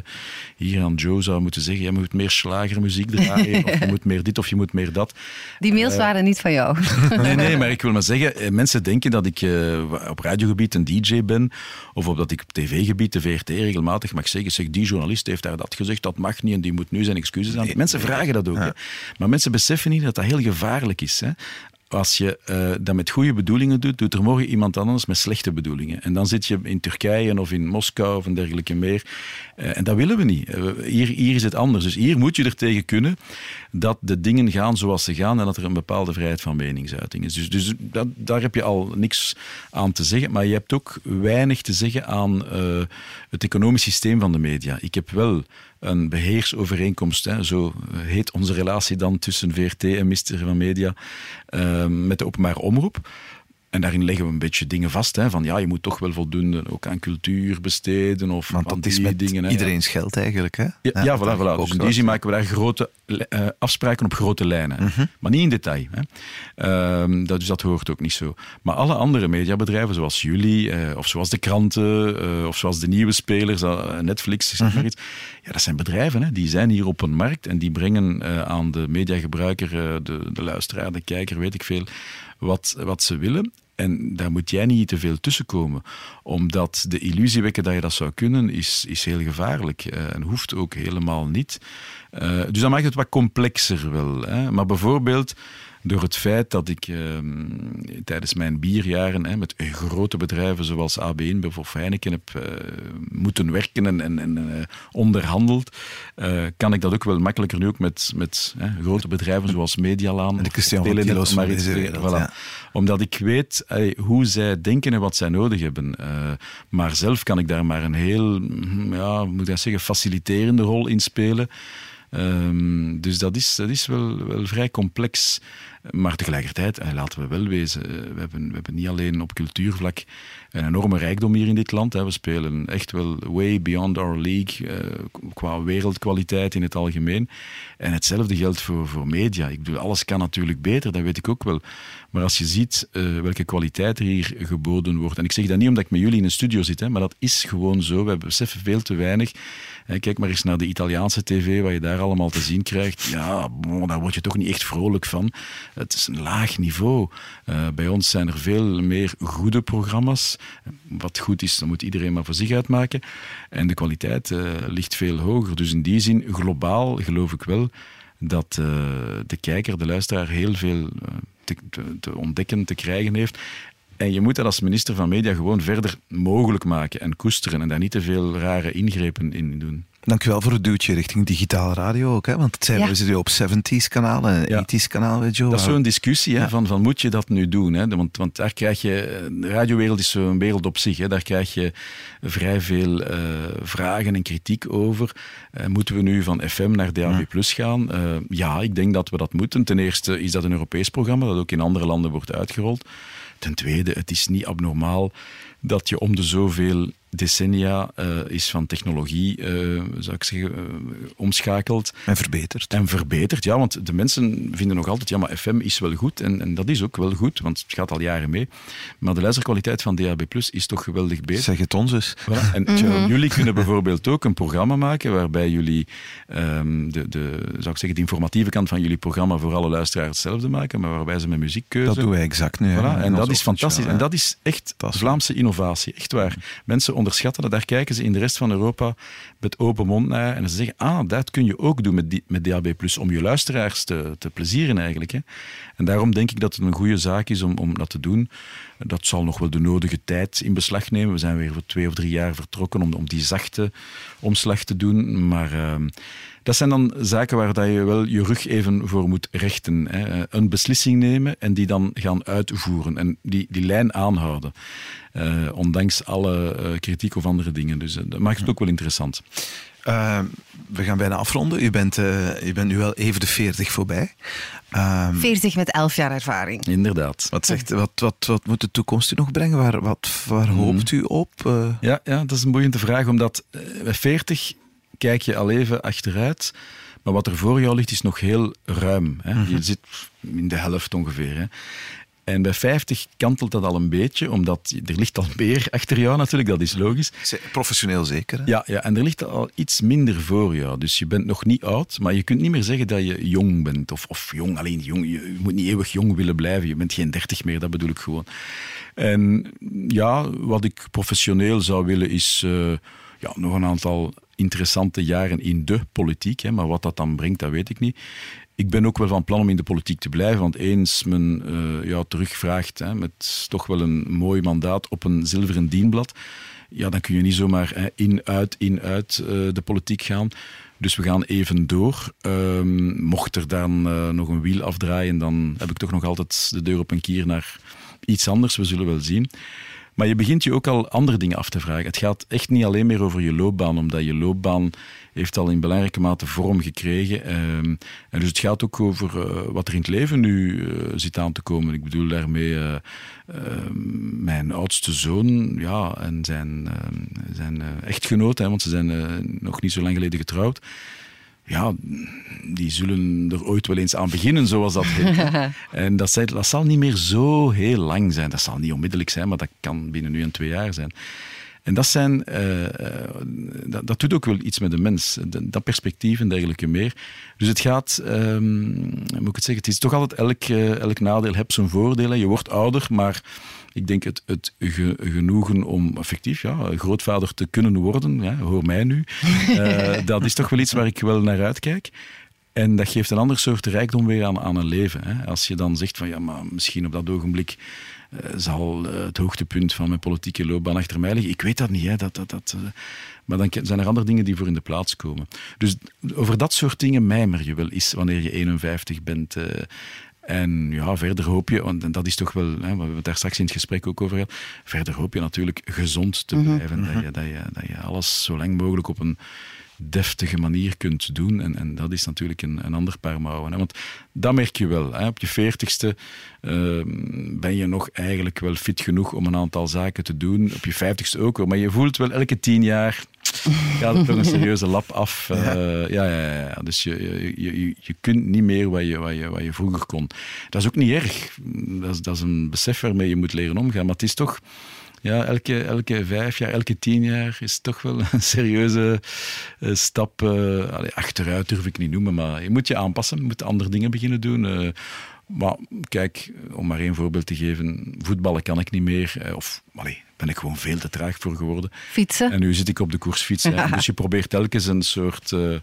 Speaker 4: hier aan Joe zou moeten zeggen: je moet meer slagermuziek draaien. of je moet meer dit of je moet meer dat.
Speaker 2: Die mails
Speaker 4: Eh,
Speaker 2: waren niet van jou.
Speaker 4: Nee, nee, maar ik wil maar zeggen, mensen denken dat ik eh, op radiogebied een DJ ben, of op dat ik op tv-gebied, de VRT, regelmatig mag zeggen, zeg, die journalist heeft daar dat gezegd, dat mag niet en die moet nu zijn excuses aan. Mensen vragen dat ook. Hè. Maar mensen beseffen niet dat dat heel gevaarlijk is. Hè. Als je eh, dat met goede bedoelingen doet, doet er morgen iemand anders met slechte bedoelingen. En dan zit je in Turkije of in Moskou of een dergelijke meer. Eh, en dat willen we niet. Eh, hier, hier is het anders. Dus hier moet je er tegen kunnen dat de dingen gaan zoals ze gaan en dat er een bepaalde vrijheid van meningsuiting is. Dus, dus dat, daar heb je al niks aan te zeggen. Maar je hebt ook weinig te zeggen aan het economisch systeem van de media. Ik heb wel een beheersovereenkomst, hè, zo heet onze relatie dan tussen VRT en ministerie van Media, eh, met de openbare omroep. En daarin leggen we een beetje dingen vast. Hè, van ja, je moet toch wel voldoende ook aan cultuur besteden. Of
Speaker 3: Want dat is met
Speaker 4: dingen. hè.
Speaker 3: iedereen's geld eigenlijk. Hè?
Speaker 4: Ja, ja, voilà, voilà. Dus in die zin maken we daar grote eh, afspraken op grote lijnen.
Speaker 3: Mhm.
Speaker 4: Maar niet in detail. Hè. Ehm, dat, dus dat hoort ook niet zo. Maar alle andere mediabedrijven, zoals jullie, eh, of zoals de kranten, eh, of zoals de nieuwe spelers, eh, Netflix, zeg
Speaker 3: Mhm.
Speaker 4: maar iets. Ja, dat zijn bedrijven, hè. die zijn hier op een markt en die brengen eh, aan de mediagebruiker, eh, de, de luisteraar, de kijker, weet ik veel, wat, wat ze willen. En daar moet jij niet te veel tussenkomen. Omdat de illusie wekken dat je dat zou kunnen, is, is heel gevaarlijk. eh, en hoeft ook helemaal niet. Eh, dus dat maakt het wat complexer wel. Hè. Maar bijvoorbeeld door het feit dat ik ehm, tijdens mijn bierjaren hè, met grote bedrijven zoals AB InBev of Heineken heb eh, moeten werken en, en, en eh, onderhandeld, eh, kan ik dat ook wel makkelijker nu ook met, met grote bedrijven zoals Medialaan
Speaker 3: En de Christian
Speaker 4: Telenet, maar iets
Speaker 3: wereld,
Speaker 4: Voilà.
Speaker 3: ja.
Speaker 4: Omdat ik weet hoe zij denken en wat zij nodig hebben. Maar zelf kan ik daar maar een heel, mm, ja, moet ik zeggen, faciliterende rol in spelen. Ehm, dus dat is, dat is wel, wel vrij complex. Maar tegelijkertijd, eh, laten we wel wezen, eh, we hebben, we hebben niet alleen op cultuurvlak een enorme rijkdom hier in dit land. Hè. We spelen echt wel way beyond our league eh, qua wereldkwaliteit in het algemeen. En hetzelfde geldt voor, voor media. Ik bedoel, alles kan natuurlijk beter, dat weet ik ook wel. Maar als je ziet welke kwaliteit er hier geboden wordt. En ik zeg dat niet omdat ik met jullie in een studio zit, hè, maar dat is gewoon zo. We beseffen veel te weinig. Kijk maar eens naar de Italiaanse tv, wat je daar allemaal te zien krijgt. Ja, daar word je toch niet echt vrolijk van. Het is een laag niveau. Eh, bij ons zijn er veel meer goede programma's. Wat goed is, dan moet iedereen maar voor zich uitmaken. En de kwaliteit eh, ligt veel hoger. Dus in die zin, globaal geloof ik wel dat eh, de kijker, de luisteraar, heel veel te, te ontdekken, te krijgen heeft. En je moet dat als minister van Media gewoon verder mogelijk maken en koesteren en daar niet te veel rare ingrepen in doen.
Speaker 3: Dank u wel voor het duwtje richting digitale radio ook. Hè? Want het zijn,
Speaker 2: Ja.
Speaker 3: we zitten op 70s kanaal en
Speaker 4: Ja.
Speaker 3: 80s kanaal, weet je wel.
Speaker 4: Dat is zo'n discussie, hè,
Speaker 3: Ja.
Speaker 4: van, van moet je dat nu doen? Hè? Want, want daar krijg je, de radiowereld is zo'n wereld op zich, hè? daar krijg je vrij veel eh, vragen en kritiek over. Eh, moeten we nu van FM naar DAB Plus gaan? Eh, ja, ik denk dat we dat moeten. Ten eerste is dat een Europees programma dat ook in andere landen wordt uitgerold. Ten tweede, het is niet abnormaal dat je om de zoveel decennia eh, is van technologie, eh, zou ik zeggen, eh, omschakelt.
Speaker 3: En verbeterd.
Speaker 4: En verbeterd, ja, want de mensen vinden nog altijd, ja, maar FM is wel goed. En, en dat is ook wel goed, want het gaat al jaren mee. Maar de luisterkwaliteit van DAB Plus is toch geweldig beter.
Speaker 3: Zeg het ons eens.
Speaker 4: Voilà. En tja, jullie kunnen bijvoorbeeld ook een programma maken waarbij jullie ehm, de, de, zou ik zeggen, de informatieve kant van jullie programma voor alle luisteraars hetzelfde maken, maar waarbij ze met muziekkeuze...
Speaker 3: Dat doen wij exact nu.
Speaker 4: Voilà, en dat is fantastisch. En dat is echt. Vlaamse innovatie. Echt waar. Mensen onderschatten. Daar kijken ze in de rest van Europa met open mond naar. En ze zeggen, ah, dat kun je ook doen met, die- met DAB+, om je luisteraars te, te plezieren eigenlijk. Hè. En daarom denk ik dat het een goede zaak is om, om dat te doen. Dat zal nog wel de nodige tijd in beslag nemen. We zijn weer voor twee of drie jaar vertrokken om, om die zachte omslag te doen. Maar... ehm, dat zijn dan zaken waar dat je wel je rug even voor moet rechten. Hè. Een beslissing nemen en die dan gaan uitvoeren. En die, die lijn aanhouden. Eh, ondanks alle eh, kritiek of andere dingen. Dus eh, dat maakt het ook wel interessant.
Speaker 3: Eh, we gaan bijna afronden. U bent, eh, u bent nu wel even de 40 voorbij. Ehm,
Speaker 2: 40 met 11 jaar ervaring.
Speaker 4: Inderdaad.
Speaker 3: wat, zegt, wat, wat, wat moet de toekomst u nog brengen? Waar, wat, waar hoopt u op? Eh,
Speaker 4: Ja, ja, dat is een boeiende vraag, omdat bij 40 kijk je al even achteruit. Maar wat er voor jou ligt is nog heel ruim. Hè? Je zit in de helft ongeveer. Hè? En bij 50 kantelt dat al een beetje, omdat er ligt al meer achter jou natuurlijk, dat is logisch.
Speaker 3: professioneel zeker. Hè?
Speaker 4: Ja, ja, en er ligt al iets minder voor jou. Dus je bent nog niet oud, maar je kunt niet meer zeggen dat je jong bent. Of, of jong, alleen jong. Je, moet niet eeuwig jong willen blijven. Je bent geen dertig meer, dat bedoel ik gewoon. En ja, wat ik professioneel zou willen is eh, ja, nog een aantal interessante jaren in de politiek. Hè, maar wat dat dan brengt, dat weet ik niet. Ik ben ook wel van plan om in de politiek te blijven, want eens men eh jou terugvraagt hè, met toch wel een mooi mandaat op een zilveren dienblad, ja, dan kun je niet zomaar hè, in, uit, in, uit eh, de politiek gaan. Dus we gaan even door. Ehm, mocht er dan eh, nog een wiel afdraaien, dan heb ik toch nog altijd de deur op een kier naar iets anders. We zullen wel zien. Maar je begint je ook al andere dingen af te vragen. Het gaat echt niet alleen meer over je loopbaan, omdat je loopbaan heeft al in belangrijke mate vorm gekregen. Ehm, en dus het gaat ook over eh, wat er in het leven nu eh, zit aan te komen. Ik bedoel daarmee eh, ehm, mijn oudste zoon ja, en zijn, ehm, zijn echtgenoot, hè, want ze zijn nog niet zo lang geleden getrouwd ja, die zullen er ooit wel eens aan beginnen, zoals dat heet. en dat, zei- dat zal niet meer zo heel lang zijn. Dat zal niet onmiddellijk zijn, maar dat kan binnen nu en twee jaar zijn. En dat, zijn, eh, eh, dat, dat doet ook wel iets met de mens. Dat, dat perspectief en dergelijke meer. Dus het gaat, hoe moet ik het zeggen, het is toch altijd elk, eh, elk nadeel heeft zijn voordelen. Je wordt ouder, maar ik denk het, het ge- genoegen om effectief ja, grootvader te kunnen worden, ja, hoor mij nu, eh, dat is toch wel iets waar ik wel naar uitkijk. En dat geeft een ander soort rijkdom weer aan, aan een leven. Hè. Als je dan zegt van ja, maar misschien op dat ogenblik eh, zal eh, het hoogtepunt van mijn politieke loopbaan achter mij liggen. Ik weet dat niet, hè. Dat, dat, dat, maar dan zijn er andere dingen die voor in de plaats komen. Dus over dat soort dingen mijmer je wel eens wanneer je 51 bent. En ja, verder hoop je, want dat is toch wel, hè, we hebben het daar straks in het gesprek ook over gehad, verder hoop je natuurlijk gezond te blijven. dat, je, dat, je, dat je alles zo lang mogelijk op een deftige manier kunt doen. En, en dat is natuurlijk een, een ander paar mouwen. Hè. Want dat merk je wel. Hè. Op je veertigste ehm, ben je nog eigenlijk wel fit genoeg om een aantal zaken te doen. Op je vijftigste ook hoor. Maar je voelt wel elke tien jaar gaat er toch een serieuze lap af. Eh, ja. ja, ja, ja. Dus je, je, je, je kunt niet meer wat je, wat, je, wat je vroeger kon. Dat is ook niet erg. Dat is, dat is een besef waarmee je moet leren omgaan. Maar het is toch... Ja, elke, elke vijf jaar, elke tien jaar is toch wel een serieuze eh, stap eh, allee, achteruit, durf ik niet noemen. Maar je moet je aanpassen, je moet andere dingen beginnen doen. Maar kijk, om maar één voorbeeld te geven, voetballen kan ik niet meer. eh, of allee, ben ik gewoon veel te traag voor geworden.
Speaker 2: Fietsen.
Speaker 4: En nu zit ik op de koersfiets. hè. Dus je probeert telkens een soort eh,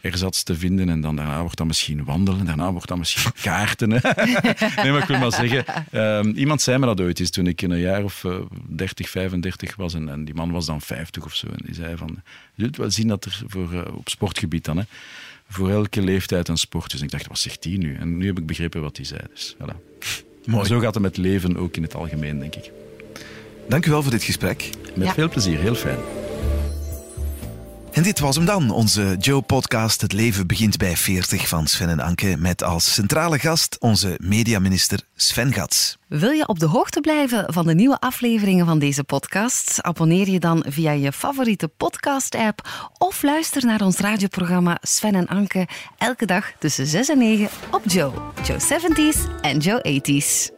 Speaker 4: erzats te vinden. En dan daarna wordt dat misschien wandelen. Daarna wordt dat misschien kaarten. nee, maar ik wil maar zeggen. ehm, iemand zei me dat ooit eens toen ik in een jaar of eh, 30, 35 was. En, en die man was dan 50 of zo. En die zei van, je zult wel zien dat er voor, eh, op sportgebied dan... Hè, voor elke leeftijd een sport. Dus ik dacht, wat zegt die nu? En nu heb ik begrepen wat hij zei. Dus, voilà. Maar zo gaat het met leven ook in het algemeen, denk ik.
Speaker 3: Dank u wel voor dit gesprek.
Speaker 4: Met
Speaker 2: Ja.
Speaker 4: veel plezier, heel fijn.
Speaker 3: En dit was hem dan, onze Joe-podcast Het leven begint bij 40 van Sven en Anke, met als centrale gast onze mediaminister Sven Gats.
Speaker 2: Wil je op de hoogte blijven van de nieuwe afleveringen van deze podcast? Abonneer je dan via je favoriete podcast-app of luister naar ons radioprogramma Sven en Anke elke dag tussen 6 en 9 op Joe. Joe 70s en Joe 80s.